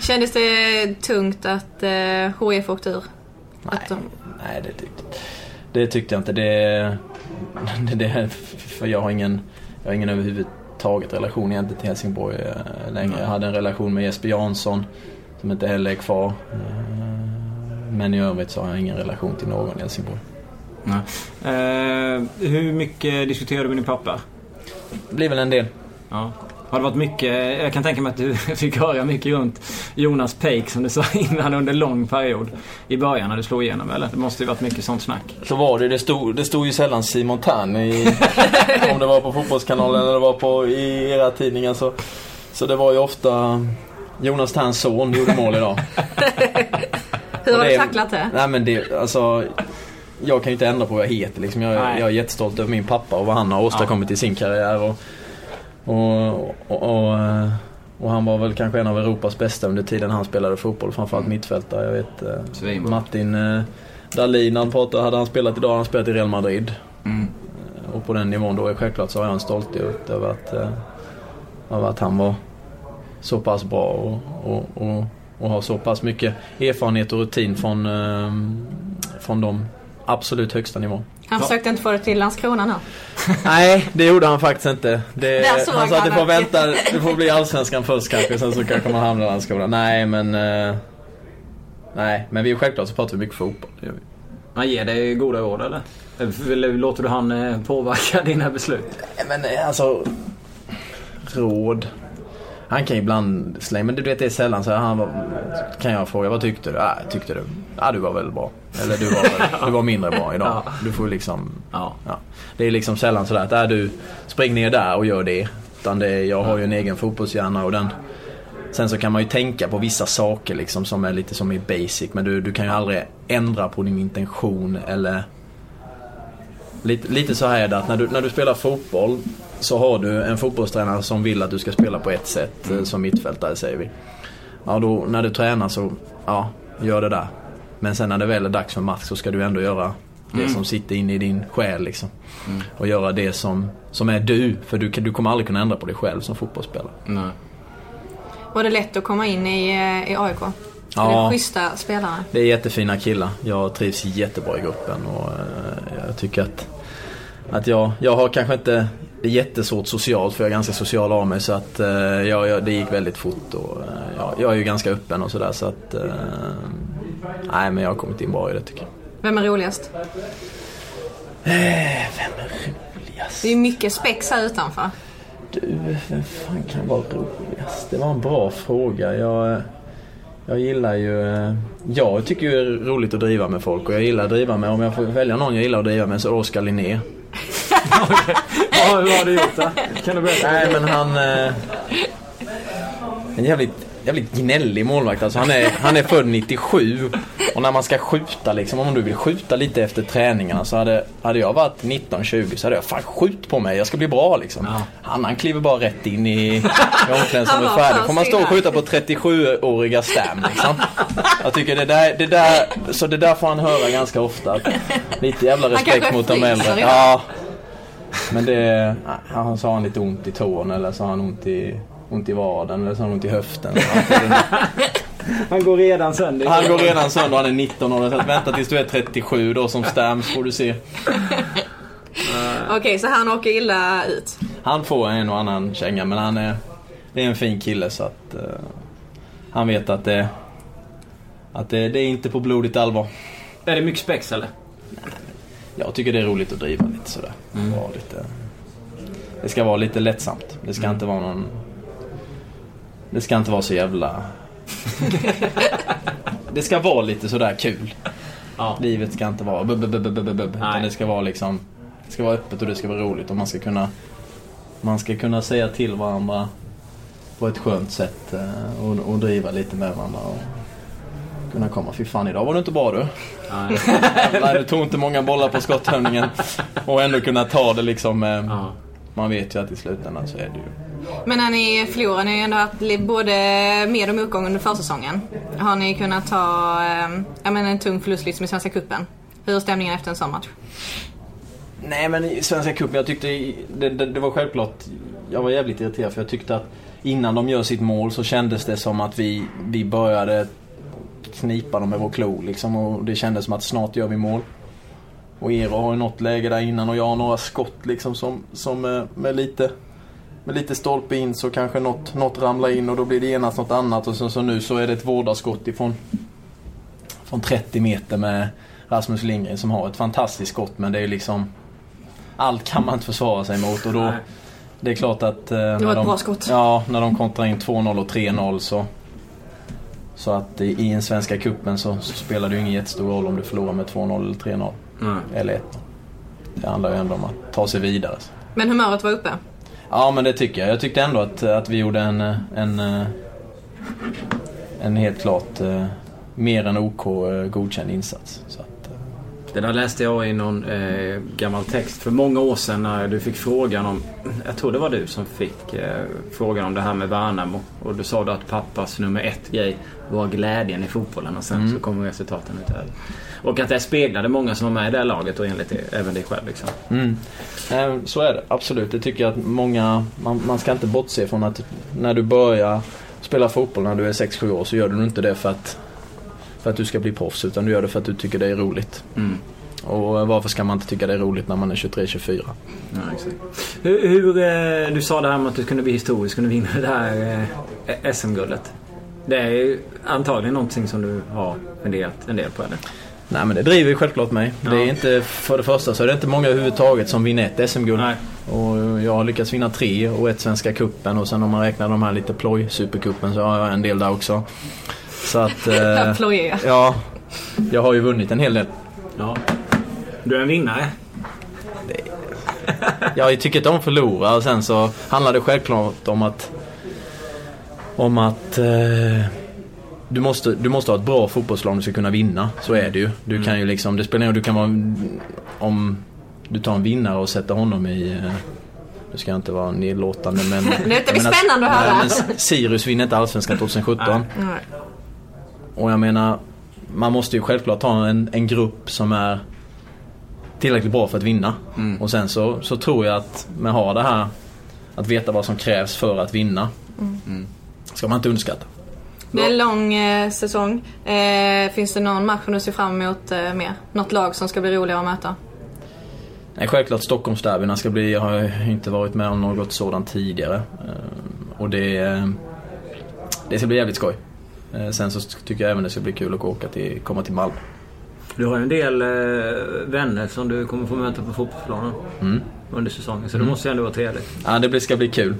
Kändes det tungt att eh, HIF åkte ur? Nej, Att de- nej det, tyckte, det tyckte jag inte. Det, det, det, för jag har ingen, jag har ingen överhuvudtaget relation egentligen till Helsingborg eh, längre. Jag hade en relation med Jesper Jansson som inte heller är kvar. Eh, Men i övrigt så har jag ingen relation till någon i Helsingborg. Nej. Eh, hur mycket diskuterade du med din pappa? Det blir väl en del. Ja. Har det varit mycket, jag kan tänka mig att du fick höra mycket runt Jonas Peik som du sa innan under lång period. I början när du slog igenom eller? Det måste ju varit mycket sånt snack. Så var det. Det stod, det stod ju sällan Simon Tern i, om det var på Fotbollskanalen eller det var på, i era tidningar. Så, så det var ju ofta Jonas Terns son gjorde mål idag. Hur har du tacklat det? Nej men det, alltså. Jag kan ju inte ändra på vad jag heter liksom. Jag, Nej. jag är jättestolt över min pappa och vad han har åstadkommit i sin karriär. Och, och, och, och, eh, och han var väl kanske en av Europas bästa under tiden han spelade fotboll. Framförallt mittfältare. Jag vet eh, Svinbra. Martin eh, Dahlin, han pratade, hade han spelat idag, han spelat i Real Madrid. Mm. Och på den nivån då är självklart så har jag en stolthet över att, eh, över att han var så pass bra och, och, och, och har så pass mycket erfarenhet och rutin från, eh, från de absolut högsta nivån. Han försökte inte få det till Landskrona nu. Nej, det gjorde han faktiskt inte. Det, såg han sa att du han får vänta, du får bli allsvenskan först kanske, sen så kanske man hamnar i Landskrona. Nej, men... eh, nej, men vi självklart så pratar vi mycket fotboll. Det gör vi. Han ger dig goda råd eller? Eller låter du han eh, påverka dina beslut? Nej, Men eh, alltså... Råd. Han kan ju ibland slänga, men du vet det är sällan så här, han var, kan jag fråga vad tyckte du? Ah, tyckte du? Ja, du var väl bra. Eller du var, väl, du var mindre bra idag. Du får liksom, Ja. ja. Det är liksom sällan sådär att, äh, du spring ner där och gör det. Utan det jag har ju en egen fotbollshjärna och den, Sen så kan man ju tänka på vissa saker liksom som är lite som i basic men du, du kan ju aldrig ändra på din intention eller Lite, lite så här är det att när du, när du spelar fotboll så har du en fotbollstränare som vill att du ska spela på ett sätt mm. som mittfältare säger vi. Ja då när du tränar så, ja, gör det där. Men sen när det väl är dags för match så ska du ändå göra det mm. som sitter inne i din själ liksom. Mm. Och göra det som, som är du. För du, du kommer aldrig kunna ändra på dig själv som fotbollsspelare. Nej. Var det lätt att komma in i, eh, i AIK? Ja, är det schyssta spelare? Det är jättefina killar. Jag trivs jättebra i gruppen och uh, jag tycker att, att jag, jag har kanske inte det är jättesvårt socialt för jag är ganska social av mig så att uh, jag, jag, det gick väldigt fort och uh, jag, jag, är ju ganska öppen och sådär så att Nej men jag har kommit in bra i det tycker jag. Vem är roligast? vem är roligast? Det är mycket spex här utanför. Du, vem fan kan vara roligast? Det var en bra fråga. Jag, jag gillar ju... Jag tycker ju det är roligt att driva med folk och jag gillar att driva med, om jag får välja någon jag gillar att driva med så är det Oskar Linné. Okay. ja, hur har du gjort då? Kan du berätta? Nej men han... Eh, en jävligt jävligt gnällig målvakt. Alltså han, är, han är född 97 och när man ska skjuta liksom, om du vill skjuta lite efter träningarna så hade, hade jag varit 19-20 så hade jag fan skjut på mig, jag ska bli bra liksom. Ja. Han, han kliver bara rätt in i, i omklädningsrummet färdig. Får man stå och skjuta på 37-åriga Stam liksom. Jag tycker det där, det där, så det där får han höra ganska ofta. Lite jävla respekt mot de äldre. Ja. Men det, han sa han lite ont i tån eller så har han ont i ont i vaden eller så har han ont i höften. han går redan sönder. Han går redan sönder han är 19 år. Så att vänta tills du är 37 då som Stams får du se. Okej, okay, så han åker illa ut? Han får en och annan känga men han är, det är en fin kille så att uh, han vet att det, att det, det är inte på blodigt allvar. Är det mycket spex eller? Jag tycker det är roligt att driva lite sådär. Mm. lite, det ska vara lite lättsamt. Det ska mm. inte vara någon det ska inte vara så jävla... det ska vara lite sådär kul. Ja. Livet ska inte vara bub, bub, bub, bub, bub, utan det ska vara liksom... Det ska vara öppet och det ska vara roligt och man ska kunna... Man ska kunna säga till varandra på ett skönt sätt eh, och, och driva lite med varandra. Och kunna komma, fy fan idag var du inte bra du. Nej. Du tog inte många bollar på skotthöjningen. Och ändå kunna ta det liksom. Eh, man vet ju att i slutändan så är det ju men när ni förlorar, ni har ju ändå haft både med och motgång under försäsongen. Har ni kunnat ta eh, jag menar, en tung förlust liksom i Svenska Cupen? Hur är stämningen efter en sån match? Nej men i Svenska Cupen, jag tyckte det, det, det, var självklart. Jag var jävligt irriterad för jag tyckte att innan de gör sitt mål så kändes det som att vi, vi började knipa dem med vår klo liksom och det kändes som att snart gör vi mål. Och Eero har ju något läge där innan och jag har några skott liksom som, som eh, med lite med lite stolpe in så kanske något, något ramlar in och då blir det genast något annat. Och så, så nu så är det ett vårdarskott ifrån från 30 meter med Rasmus Lindgren som har ett fantastiskt skott men det är liksom allt kan man inte försvara sig mot och då det är klart att eh, det var ett de, bra skott. Ja, när de kontrar in 2-0 och 3-0 så så att i en Svenska Kuppen så, spelar det ju ingen jättestor roll om du förlorar med 2-0 eller 3-0. Mm. Eller 1 Det handlar ju ändå om att ta sig vidare. Men humöret var uppe? Ja men det tycker jag. Jag tyckte ändå att, att vi gjorde en, en, en helt klart eh, mer än OK eh, godkänd insats. Så att. Det där läste jag i någon eh, gammal text för många år sedan när du fick frågan om, jag tror det var du som fick eh, frågan om det här med Värnamo. Och du sa då att pappas nummer ett grej var glädjen i fotbollen och sen mm. så kommer resultaten ut här. Och att det speglade många som var med i det här laget och enligt det, även dig själv. Liksom. Mm. Eh, så är det absolut. Det tycker jag att många, man, man ska inte bortse från att när du börjar spela fotboll när du är 6-7 år så gör du inte det för att, för att du ska bli proffs utan du gör det för att du tycker det är roligt. Mm. Och varför ska man inte tycka det är roligt när man är 23-24? Ja, hur, hur, eh, du sa det här med att du kunde bli historisk, kunde vinna det här eh, SM-guldet. Det är ju antagligen någonting som du har funderat en del på eller? Nej men det driver ju självklart mig. Ja. Det är inte, för det första så är det inte många överhuvudtaget som vinner ett SM-guld. Och jag har lyckats vinna tre och ett Svenska Kuppen och sen om man räknar de här lite ploj Supercupen så har jag en del där också. Så att... Eh. Ja. Jag har ju vunnit en hel del. Ja. Du är en vinnare. Det... Jag tycker inte om att förlora och sen så handlar det självklart om att om att eh, du, måste, du måste ha ett bra fotbollslag om du ska kunna vinna. Så är det ju. Du kan ju liksom, det spelar ingen roll, du kan vara, om du tar en vinnare och sätter honom i eh, nu ska jag inte vara nedlåtande men... Det blir jag menar, spännande att höra. nej, men Sirius vinner inte Allsvenskan 2017. Nej. Och jag menar, man måste ju självklart ha en, en grupp som är tillräckligt bra för att vinna. Mm. Och sen så, så tror jag att man har det här att veta vad som krävs för att vinna. Mm. Ska man inte underskatta. Det är en lång eh, säsong. Eh, finns det någon match som du ser fram emot eh, mer? Något lag som ska bli roligare att möta? Nej, självklart Stockholmsderbyna ska bli, jag har inte varit med om något sådant tidigare. Eh, Och det, eh, det ska bli jävligt skoj. Eh, Sen så tycker jag även det ska bli kul att åka till, komma till Malmö. Du har ju en del eh, vänner som du kommer få möta på fotbollsplanen Mm. under säsongen. Så det måste ju ändå vara trevligt. Ja, det ska bli kul.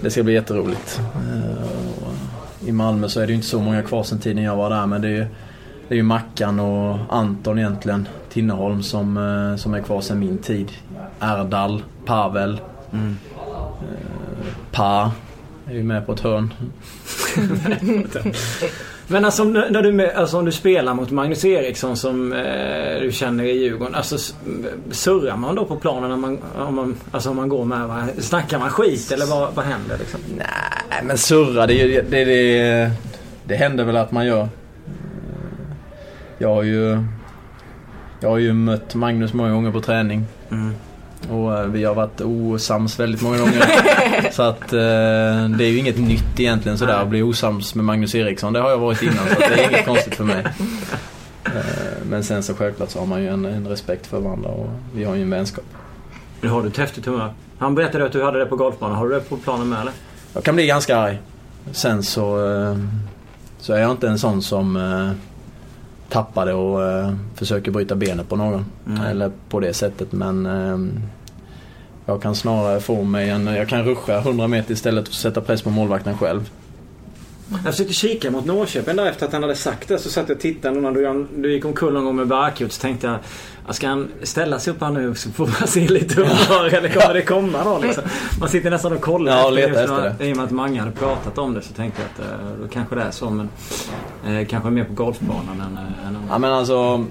Det ska bli jätteroligt. Eh, I Malmö så är det ju inte så många kvar sen tiden jag var där men det är ju, det är ju Mackan och Anton egentligen, Tinnerholm som, eh, som är kvar sen min tid. Erdal, Pavel, Mm. Pa är ju med på ett hörn. Men alltså när du, alltså om du spelar mot Magnus Eriksson som eh, du känner i Djurgården. Alltså surrar man då på planen när man, om man, alltså om man går med? Va? Snackar man skit eller vad, vad händer liksom? Nej men surra, det, det, det, det, det händer väl att man gör. Jag har ju Jag har ju mött Magnus många gånger på träning. Mm. Och eh, vi har varit osams väldigt många gånger. så att eh, det är ju inget nytt egentligen sådär att bli osams med Magnus Eriksson. Det har jag varit innan så att det är inget konstigt för mig. Eh, men sen så självklart så har man ju en, en respekt för varandra och vi har ju en vänskap. Nu har du ett häftigt humör. Han berättade att du hade det på golfbanan. Har du det på planen med eller? Jag kan bli ganska arg. Sen så, eh, så är jag inte en sån som eh, tappar det och eh, försöker bryta benet på någon. Mm. Eller på det sättet men eh, jag kan snarare få mig en, jag kan ruscha 100 meter istället och sätta press på målvakten själv. Jag försökte kika mot Norrköping där efter att han hade sagt det. Så satt jag och tittade när du, gick omkull någon gång med Barkut. Så tänkte jag, "Ja, ska han ställa sig upp här nu så får man se lite humör eller kommer det komma då liksom? Man sitter nästan och kollar Ja, och letar efter det. I och med att Mange hade pratat om det så tänkte jag att eh, då kanske det är så. Men eh, kanske mer på golfbanan än, eh, än Ja men alltså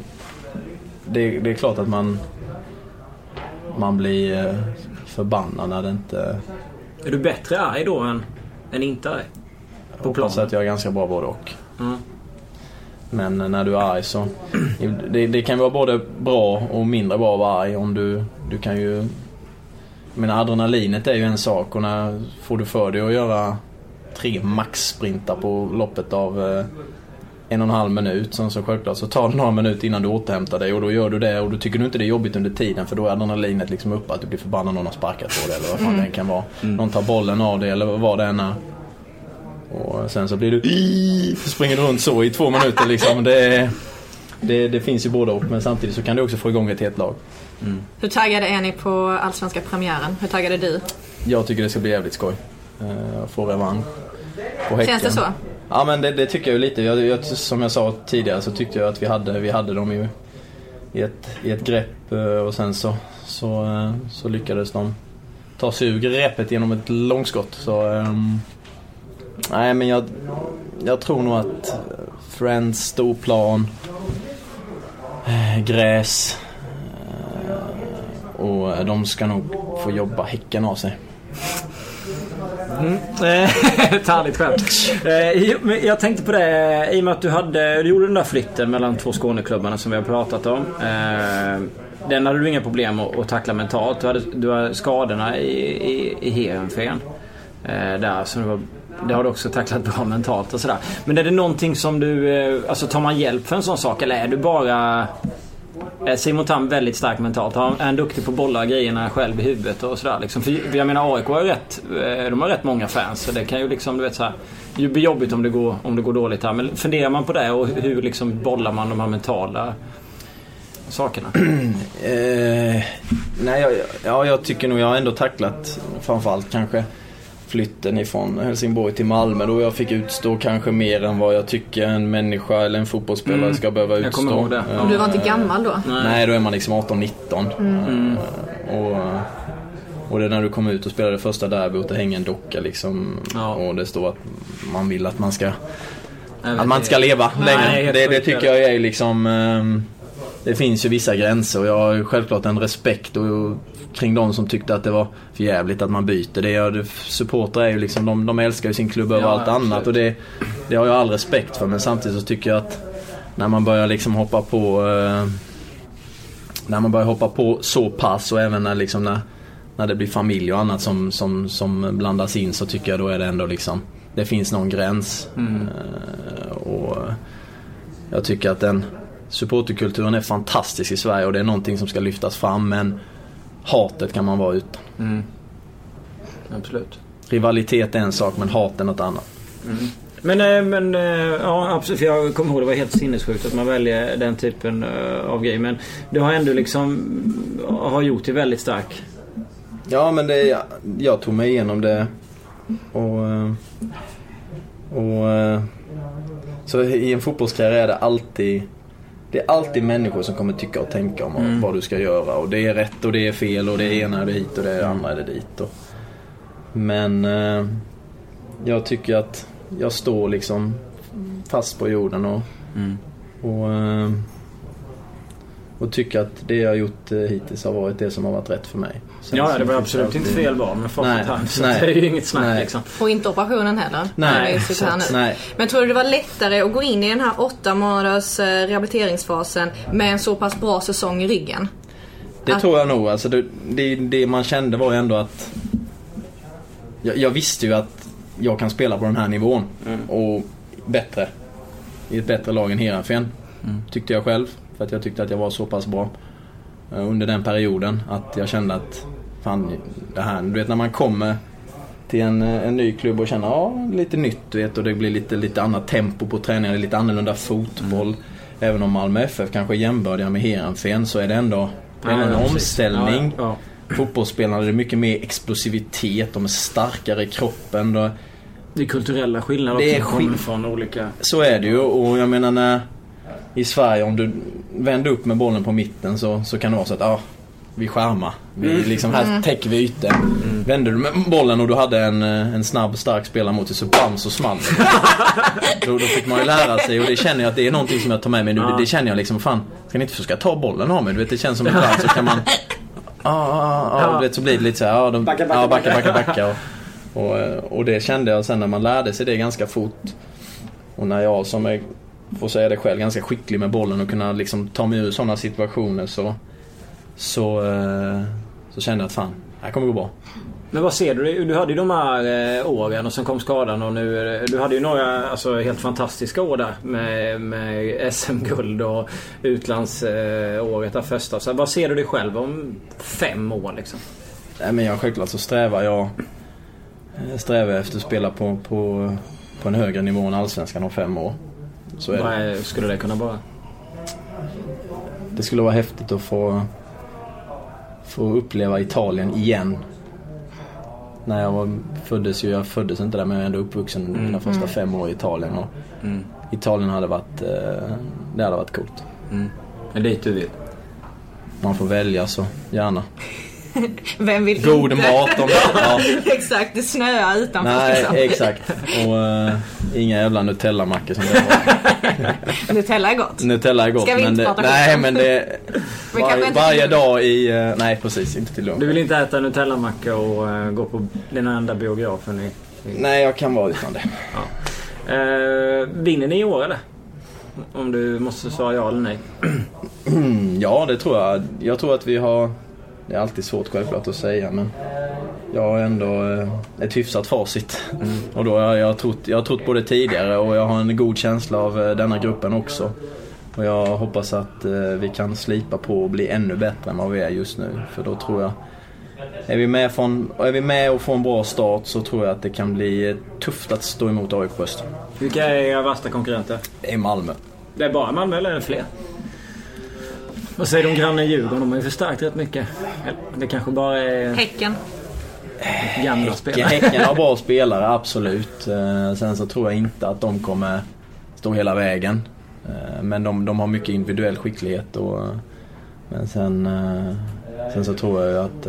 det, det är klart att man man blir eh, förbannad när det inte... Är du bättre arg då än, än inte arg? Jag På planen? att jag är ganska bra både och. Mm. Men när du är arg så... Det, det kan vara både bra och mindre bra att vara arg om du... Du kan ju... Jag menar adrenalinet är ju en sak och när får du för dig att göra tre maxsprintar på loppet av eh, en och en halv minut. Sen så självklart så tar det några minuter innan du återhämtar dig och då gör du det och då tycker du inte det är jobbigt under tiden för då är adrenalinet liksom uppe att du blir förbannad någon har sparkat på dig eller vad fan det än kan vara. Någon tar bollen av dig eller vad det än är. Och sen så blir du springer du runt så i två minuter liksom. Det, det, det finns ju både och men samtidigt så kan du också få igång ett helt lag. Hur taggade är ni på allsvenska premiären? Hur taggade du? Jag tycker det ska bli jävligt skoj. Uh, få revansch. Känns det så? Ja men det, det tycker jag ju lite. Jag, jag, som jag sa tidigare så tyckte jag att vi hade, vi hade dem ju i ett, i ett grepp eh, och sen så, så, eh, så lyckades de ta sig ur greppet genom ett långskott. Så, ehm, nej men jag, jag tror nog att eh, Friends, storplan, eh, gräs eh, och de ska nog få jobba häcken av sig. Mm. Ett härligt skämt. Jag tänkte på det i och med att du, hade, du gjorde den där flytten mellan två Skåneklubbarna som vi har pratat om. Den hade du inga problem att, tackla mentalt. Du hade, du hade skadorna i, i, i Heerenveen. Där, som du var, det har du också tacklat bra mentalt och sådär. Men är det någonting som du... Eh, alltså tar man hjälp för en sån sak eller är du bara... Är Simon Tam väldigt stark mentalt? Han är han duktig på att bolla grejerna själv i huvudet och sådär liksom? För jag menar AIK har ju rätt, eh, de har rätt många fans så det kan ju liksom, du vet såhär. Det blir jobbigt om det, går, om det går dåligt här. Men funderar man på det och hur liksom bollar man de här mentala sakerna? Eh, nej, jag, ja, jag tycker nog jag har ändå tacklat framförallt kanske flytten ifrån Helsingborg till Malmö då jag fick utstå kanske mer än vad jag tycker en människa eller en fotbollsspelare Mm, ska behöva jag utstå. kommer ihåg det. Eh, Och du var inte gammal då? Nej, då är man liksom 18-19. Mm. Eh, och, Och det är när du kommer ut och spelar det första derbyt och det hänger en docka liksom. Ja. Och det står att man vill att man ska, Jag att man inte ska leva Nej, längre. Det, det tycker jag är liksom... det finns ju vissa gränser och jag har självklart en respekt och, kring de som tyckte att det var för jävligt att man byter. Det det- supportrar är ju liksom, de, de älskar ju sin klubb över Ja, allt absolut. annat och det, det har jag all respekt för. Men samtidigt så tycker jag att när man börjar liksom hoppa på eh, när man börjar hoppa på så pass och även när, liksom när, när det blir familj och annat som, som, som blandas in så tycker jag då är det ändå liksom Det finns någon gräns. Eh, och Jag tycker att den supporterkulturen är fantastisk i Sverige och det är någonting som ska lyftas fram men hatet kan man vara utan. Mm. Absolut. Rivalitet är en sak men hat är något annat. Men, eh, men eh, ja absolut. För jag kommer ihåg det var helt sinnessjukt att man väljer den typen eh, av grej. Men du har ändå liksom har gjort dig väldigt stark. Ja men det, jag tog mig igenom det och, och så i en fotbollskarriär är det alltid det är alltid människor som kommer tycka och tänka om vad du ska göra och det är rätt och det är fel och det ena är det hit och det andra är det dit. Och, men eh, jag tycker att jag står liksom fast på jorden och, och, eh, och tycker att det jag har gjort eh, hittills har varit det som har varit rätt för mig. Ja, det var absolut inte fel val med facit Nej, hand. Så nej. det är ju inget snack Nej. liksom. Och inte operationen heller. Nej, så- nej. Men tror du det var lättare att gå in i den här åtta månaders eh, rehabiliteringsfasen med en så pass bra säsong i ryggen? Det Att- tror jag nog. Alltså det, det, det man kände var ju ändå att jag, jag visste ju att jag kan spela på den här nivån. Och bättre. I ett bättre lag än Heerenveen. Tyckte jag själv. För att jag tyckte att jag var så pass bra. Eh, Under den perioden. Att jag kände att fan det här. Du vet när man kommer till en, eh, en ny klubb och känner ja, lite nytt vet och det blir lite, lite annat tempo på träningen, lite annorlunda fotboll. Även om Malmö FF kanske är jämbördiga med Heerenveen så är det ändå Ja, en ja, omställning. Ja, Fotbollsspelarna, det är mycket mer explosivitet, de är starkare i kroppen. Då, Det är kulturella skillnader Det är också skill- från olika... så är det ju och jag menar när i Sverige om du vänder upp med bollen på mitten så, så kan det vara så att ja, vi skärmar. Vi liksom, här täcker vi ytor. Vänder du med bollen och du hade en, eh, en snabb stark spelare mot dig så bam så small då, då fick man ju lära sig och det känner jag att det är någonting som jag tar med mig nu. Det, det känner jag liksom, fan ska ni inte försöka ta bollen av mig? Du vet det känns som ibland så kan man Ja, ah, ah, ah, du vet, så blir det lite så här, ja, de, Backa, backa, ja, backa, backa, backa. Och, och, och det kände jag sen när man lärde sig det ganska fort. Och när jag som är, får säga det själv, ganska skicklig med bollen och kunna liksom ta mig ur sådana situationer så, så, eh, så kände jag att fan, det här kommer gå bra. Men vad ser du? Du hade ju de här eh, åren och sen kom skadan och nu... Du hade ju några alltså, helt fantastiska år där med, med SM-guld och utlandsåret där första. Så vad ser du dig själv om fem år liksom? Nej, men jag, självklart så strävar jag eh, strävar efter att spela på, på, på en högre nivå än Allsvenskan om fem år. Så är det. Vad är, skulle det kunna vara? Det skulle vara häftigt att få, få uppleva Italien igen. När jag var, föddes ju, jag föddes inte där men jag är ändå uppvuxen mina första fem år i Italien. Och Italien hade varit, eh, det hade varit coolt. Det är dit du vill. Man får välja så gärna. Vem vill God inte? mat om ja. Exakt, det snöar utanför. Nej, liksom. exakt. Och eh, inga jävla Nutella-mackor som det var. Nutella är gott. Nutella är gott Ska vi men inte det, prata nej skit om? men det Men kanske varje, dag i, eh, nej precis inte till lunch. Du vill inte äta Nutella-macka och eh, gå på den enda biografen i... i Nej jag kan vara utan det. Eh, vinner ni i år eller? Om du måste svara ja eller nej. Ja, det tror jag. Jag tror att vi har... Det är alltid svårt självklart att säga men jag har ändå eh, ett hyfsat facit. Och då har jag, trott, jag har trott på det tidigare och jag har en god känsla av eh, denna gruppen också. Och jag hoppas att eh, vi kan slipa på och bli ännu bättre än vad vi är just nu. För då tror jag... Är vi med, från, är vi med och får en bra start så tror jag att det kan bli tufft att stå emot AIK Öster. Vilka är era värsta konkurrenter? Det är Malmö. Det är bara Malmö eller är det fler? Vad säger de grannen Djurgården? De har ju förstärkt rätt mycket. Det kanske bara är Häcken. Gamla spelare. häcken har bra spelare, absolut. Eh, Sen så tror jag inte att de kommer stå hela vägen. Eh, Men de, de har mycket individuell skicklighet. Och, men sen, eh, sen så tror jag ju att,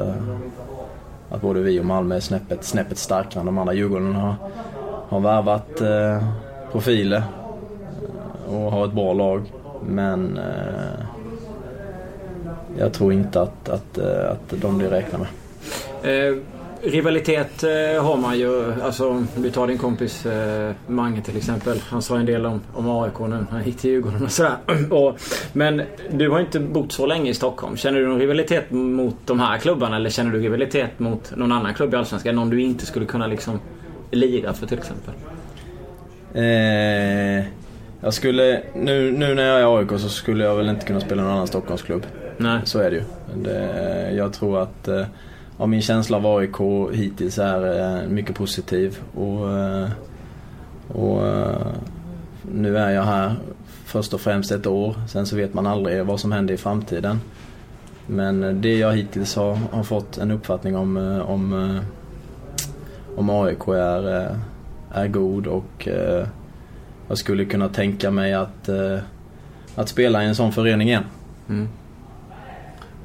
att både vi och Malmö är snäppet, snäppet starkare än de andra. Djurgården har, har värvat profiler och har ett bra lag. Men jag tror inte att, att, att de blir räknade med. Eh, rivalitet eh, har man ju. Alltså, vi tar din kompis eh, Mange till exempel. Han sa en del om, om AIK nu. Han gick till Djurgården och sådär. och, men du har inte bott så länge i Stockholm. Känner du någon rivalitet mot de här klubbarna? Eller känner du rivalitet mot någon annan klubb i Allsvenskan? Någon du inte skulle kunna liksom lira för till exempel? Eh, jag skulle, nu, nu när jag är AIK så skulle jag väl inte kunna spela någon annan Stockholmsklubb. Nej. Så är det ju. Det, jag tror att eh, ja, min känsla av AIK hittills är eh, mycket positiv. Och, eh, och eh, nu är jag här först och främst ett år. Sen så vet man aldrig vad som händer i framtiden. Men det jag hittills har, har fått en uppfattning om, om, om AIK är, är god och jag skulle kunna tänka mig att, att spela i en sån förening igen. Mm.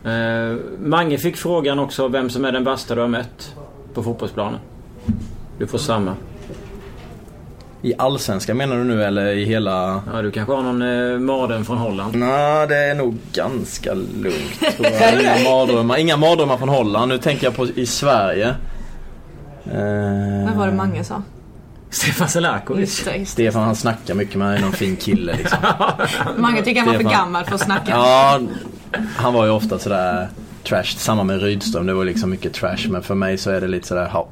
Eh, Mange fick frågan också vem som är den bästa du har mött på fotbollsplanen. Du får samma. I allsvenska menar du nu eller i hela... Ja, du kanske har någon eh, mardröm från Holland? Nej, det är nog ganska lugnt tror jag. Inga mardrömmar, inga mardrömmar från Holland. Nu tänker jag på i Sverige. Eh... Vad var det Mange sa? Stefan Selakovic. Stefan han snackar mycket med någon fin kille liksom. Mange tycker han var för gammal för att snacka. Ja, han var ju ofta sådär trash. Samma med Rydström, det var liksom mycket trash. Men för mig så är det lite sådär, ja.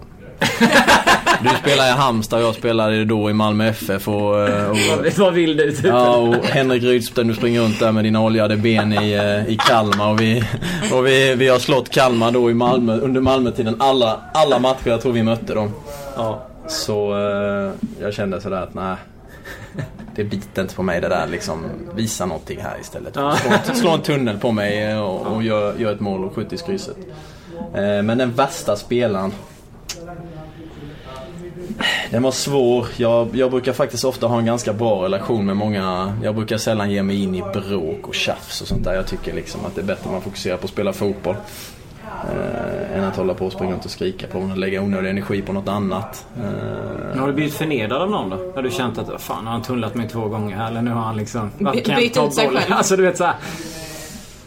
Du spelar i Halmstad och jag spelade då i Malmö FF och... Eh, och Vad vill du? Typ? Ja, och Henrik Rydström, du springer runt där med dina oljade ben i, eh, i Kalmar och vi, och vi, vi har slått Kalmar då i Malmö, under Malmötiden. Alla, alla matcher jag tror vi mötte dem. Ja. Så eh, jag kände sådär att nej. Det biter inte på mig det där liksom. Visa någonting här istället. Ja. Slå, slå, en tunnel på mig och, och gör, gör ett mål och skjut i krysset. Eh, men den värsta spelaren. Den var svår. Jag, jag brukar faktiskt ofta ha en ganska bra relation med många. Jag brukar sällan ge mig in i bråk och tjafs och sånt där. Jag tycker liksom att det är bättre att man fokuserar på att spela fotboll. Eh, än att hålla på och springa runt och skrika på och lägga onödig energi på något annat. Eh. Har du blivit förnedrad av någon då? Har du känt att fan har han tunnlat mig två gånger här eller nu har han liksom... Bytt ut sig själv? Alltså du vet såhär.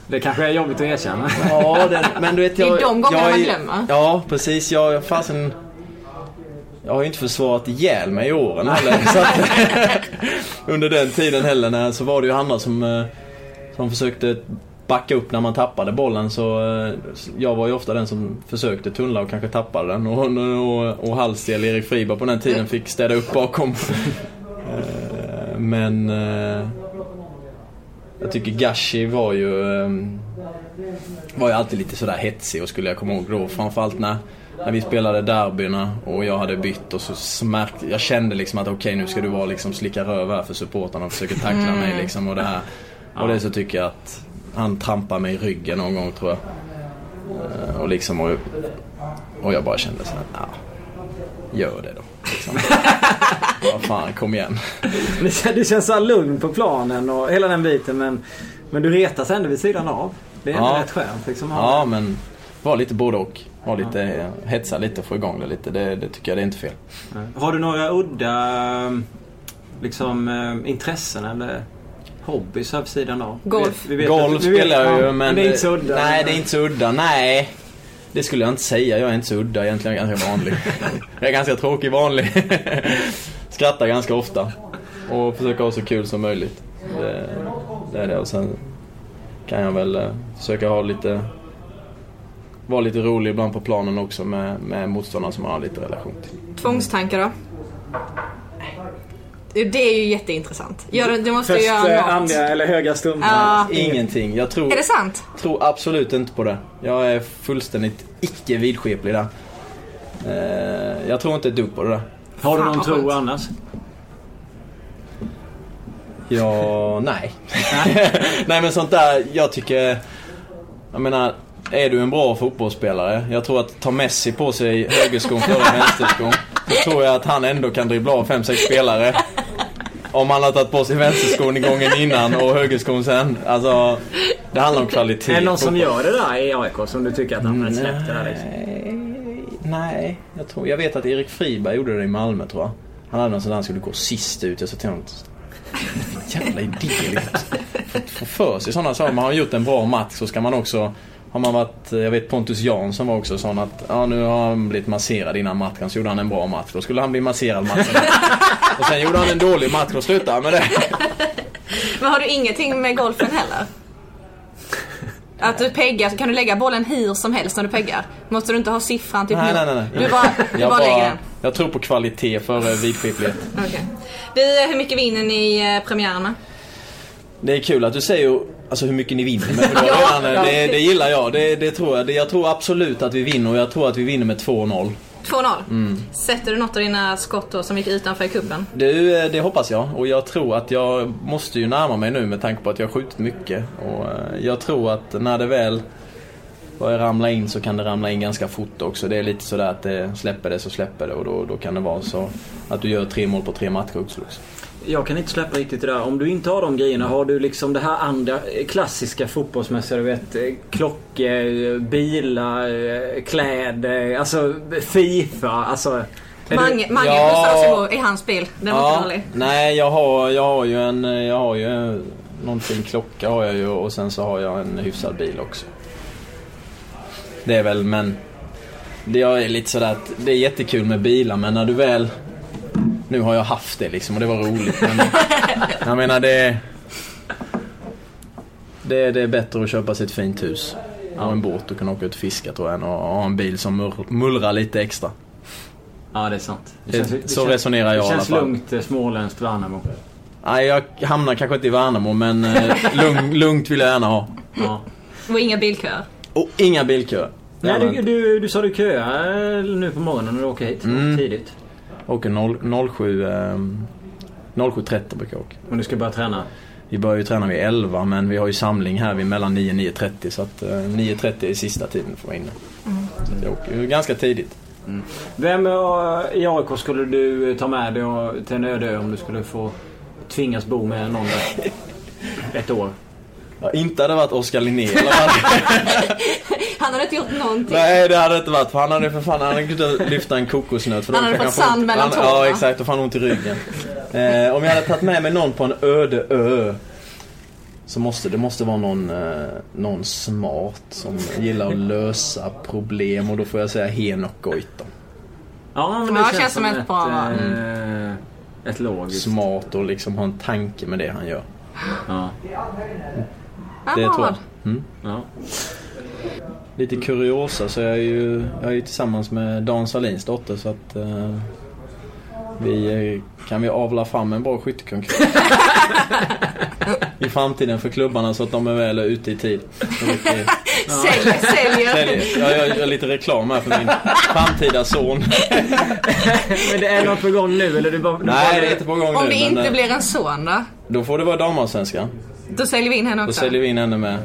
Det kanske är jobbigt att erkänna. Ja, det, men du vet jag... Det är de gångerna man glömmer. Ja, precis. Jag, fasen... Jag har ju inte försvarat ihjäl mig i åren heller. så att, under den tiden heller när, så var det ju andra som, eh, som försökte backa upp när man tappade bollen så eh, jag var ju ofta den som försökte tunnla och kanske tappade den. Och, och, och Hallstel, Erik Friberg på den tiden fick städa upp bakom. Eh, men eh, jag tycker Gashi var ju var ju alltid lite sådär hetsig och skulle jag komma ihåg då. Framförallt när, när vi spelade derbyna och jag hade bytt och så smärkte jag kände liksom att okej okay, nu ska du vara liksom slicka röv här för supportarna och försöka tackla mig mm. liksom och det här. Och det så tycker jag att han trampade mig i ryggen någon gång tror jag. Eh, och liksom och, och jag bara kände såhär, ja, gör det då. Liksom. Vad fan, kom igen. Det känns så lugn på planen och hela den biten men, men du retas ändå vid sidan av. Det är ändå ja. rätt skönt liksom. Ja, men var lite både och. Var lite, ja. hetsa lite och få igång det lite. Det, det tycker jag det är inte fel. Har du några udda liksom, eh, intressen eller hobbys här vid sidan av? Golf. Vi vet, Golf vi vet, spelar jag ju men... men... det är inte så udda? Nej, det är inte så udda. Nej. Det skulle jag inte säga. Jag är inte så udda egentligen. Jag är ganska vanlig. jag är ganska tråkig vanlig. Skrattar ganska ofta. Och försöker ha så kul som möjligt. Det, det är det. Och sen kan jag väl eh, försöka ha lite... Vara lite rolig ibland på planen också med, med motståndare som man har lite relation till. Tvångstankar då? Det är ju jätteintressant. Gör, du måste Fäst, göra något. Eh, andliga eller höga stunder. Ja. Ingenting. Jag tror, är det sant? tror absolut inte på det. Jag är fullständigt icke vidskeplig där. Eh, jag tror inte ett dugg på det där. Har du någon tro annars? Ja, nej. nej men sånt där, jag tycker... Jag menar, är du en bra fotbollsspelare. Jag tror att ta Messi på sig högerskon före vänsterskon. Så tror jag att han ändå kan dribbla av 5-6 spelare. Om han har tagit på sig vänsterskon gången innan och högerskon sen. Alltså, det handlar om kvalitet. Är det någon som gör det där i AIK som du tycker att han har släppt det där liksom? Nej, jag, tror, jag vet att Erik Friberg gjorde det i Malmö tror jag. Han hade någon sån där han skulle gå sist ut. Jag sa till honom jävla idé liksom. Få för sig sådana saker. Man har gjort en bra match så ska man också har man varit, jag vet Pontus Jansson var också sån att ja, nu har han blivit masserad innan matchen så gjorde han en bra match. Då skulle han bli masserad matchen Och sen gjorde han en dålig match och slutade med det. Men har du ingenting med golfen heller? Att du peggar, så kan du lägga bollen hur som helst när du peggar? Måste du inte ha siffran typ Nej, nu? nej, nej. Du bara, du jag, bara lägger den? jag tror på kvalitet före vidskicklighet. Okej. Du, hur mycket vinner ni eh, premiärerna? Det är kul att du säger alltså hur mycket ni vinner med. Ja, det, det gillar jag. Det, det tror jag. Det, jag tror absolut att vi vinner och jag tror att vi vinner med 2-0. 2-0. Mm. Sätter du något av dina skott då som gick utanför kuppen? Det, det hoppas jag och jag tror att jag måste ju närma mig nu med tanke på att jag har skjutit mycket. Och eh, jag tror att när det väl börjar ramla in så kan det ramla in ganska fort också. Det är lite sådär att det släpper det så släpper det och då, då kan det vara så att du gör tre mål på tre matcher också. Jag kan inte släppa riktigt det där. Om du inte har de grejerna, har du liksom det här andra eh, klassiska fotbollsmässiga, du vet eh, klockor, eh, bilar, kläder, alltså Fifa, alltså... Mange, Mange Ja. igår i hans bil. Den var inte dålig. nej jag har, jag har ju en, jag har ju någon fin klocka har jag ju och sen så har jag en hyfsad bil också. Det är väl, men det är lite sådär att det är jättekul med bilar men när du väl Nu har jag haft det liksom och det var roligt men Jag menar det det, det är bättre att köpa sig ett fint hus och en båt och kunna åka ut och fiska tror jag än att ha en bil som mullrar lite extra. Ja, det är sant. Det- så resonerar jag Det i alla känns fall. lugnt eh, småländskt Värnamo. Nej, jag hamnar kanske inte i Värnamo men eh, lugn, lugnt vill jag gärna ha. Ja. Och inga bilköer. Och inga bilköer. Nej, du, du, du sa du köade nu på morgonen när du åker hit. Mm. Tidigt. Åker 0, 07, ehm, 07.30 brukar jag åka. Och du ska börja träna. Vi börjar ju träna vid 11 men vi har ju samling här vid mellan 9 och 9.30 så att eh, 9.30 är sista tiden för att vara inne. Så att jag åker ganska tidigt. Vem eh, i AIK skulle du ta med dig och- till en öde ö om du skulle få tvingas bo med någon där? Ett år. Ja, inte hade det varit Oskar Linné i alla fall. Han hade inte gjort någonting. Nej det hade det inte varit för han hade för fan han hade kunnat lyfta en kokosnöt. För Han hade fått få ont- sand mellan tårna. Ja exakt, får han ont i ryggen. Eh, om jag hade tagit med mig någon på en öde ö. Så måste det måste vara någon, eh, någon smart som gillar att lösa problem och då får jag säga Henok Goitom. Ja, men Ja, känns som ett bra val. eh, Ett logiskt. Smart och liksom ha en tanke med det han gör. Ja. Det tror jag. Mm. ja. Lite kuriosa så jag är ju, jag är ju tillsammans med Dan Salins dotter så att eh, vi eh, kan vi avla fram en bra skyttekonkurrens i framtiden för klubbarna så att de är väl ute i tid. Säljer, säljer. Säljer. Jag gör, gör lite reklam här för min framtida son. Men det är något på gång nu eller? Du bara, du Nej, bara, det är inte på gång Om nu. det men, inte eh, blir en son då? Då får det vara damallsvenskan. Då säljer vi in henne Då också. säljer vi in henne med.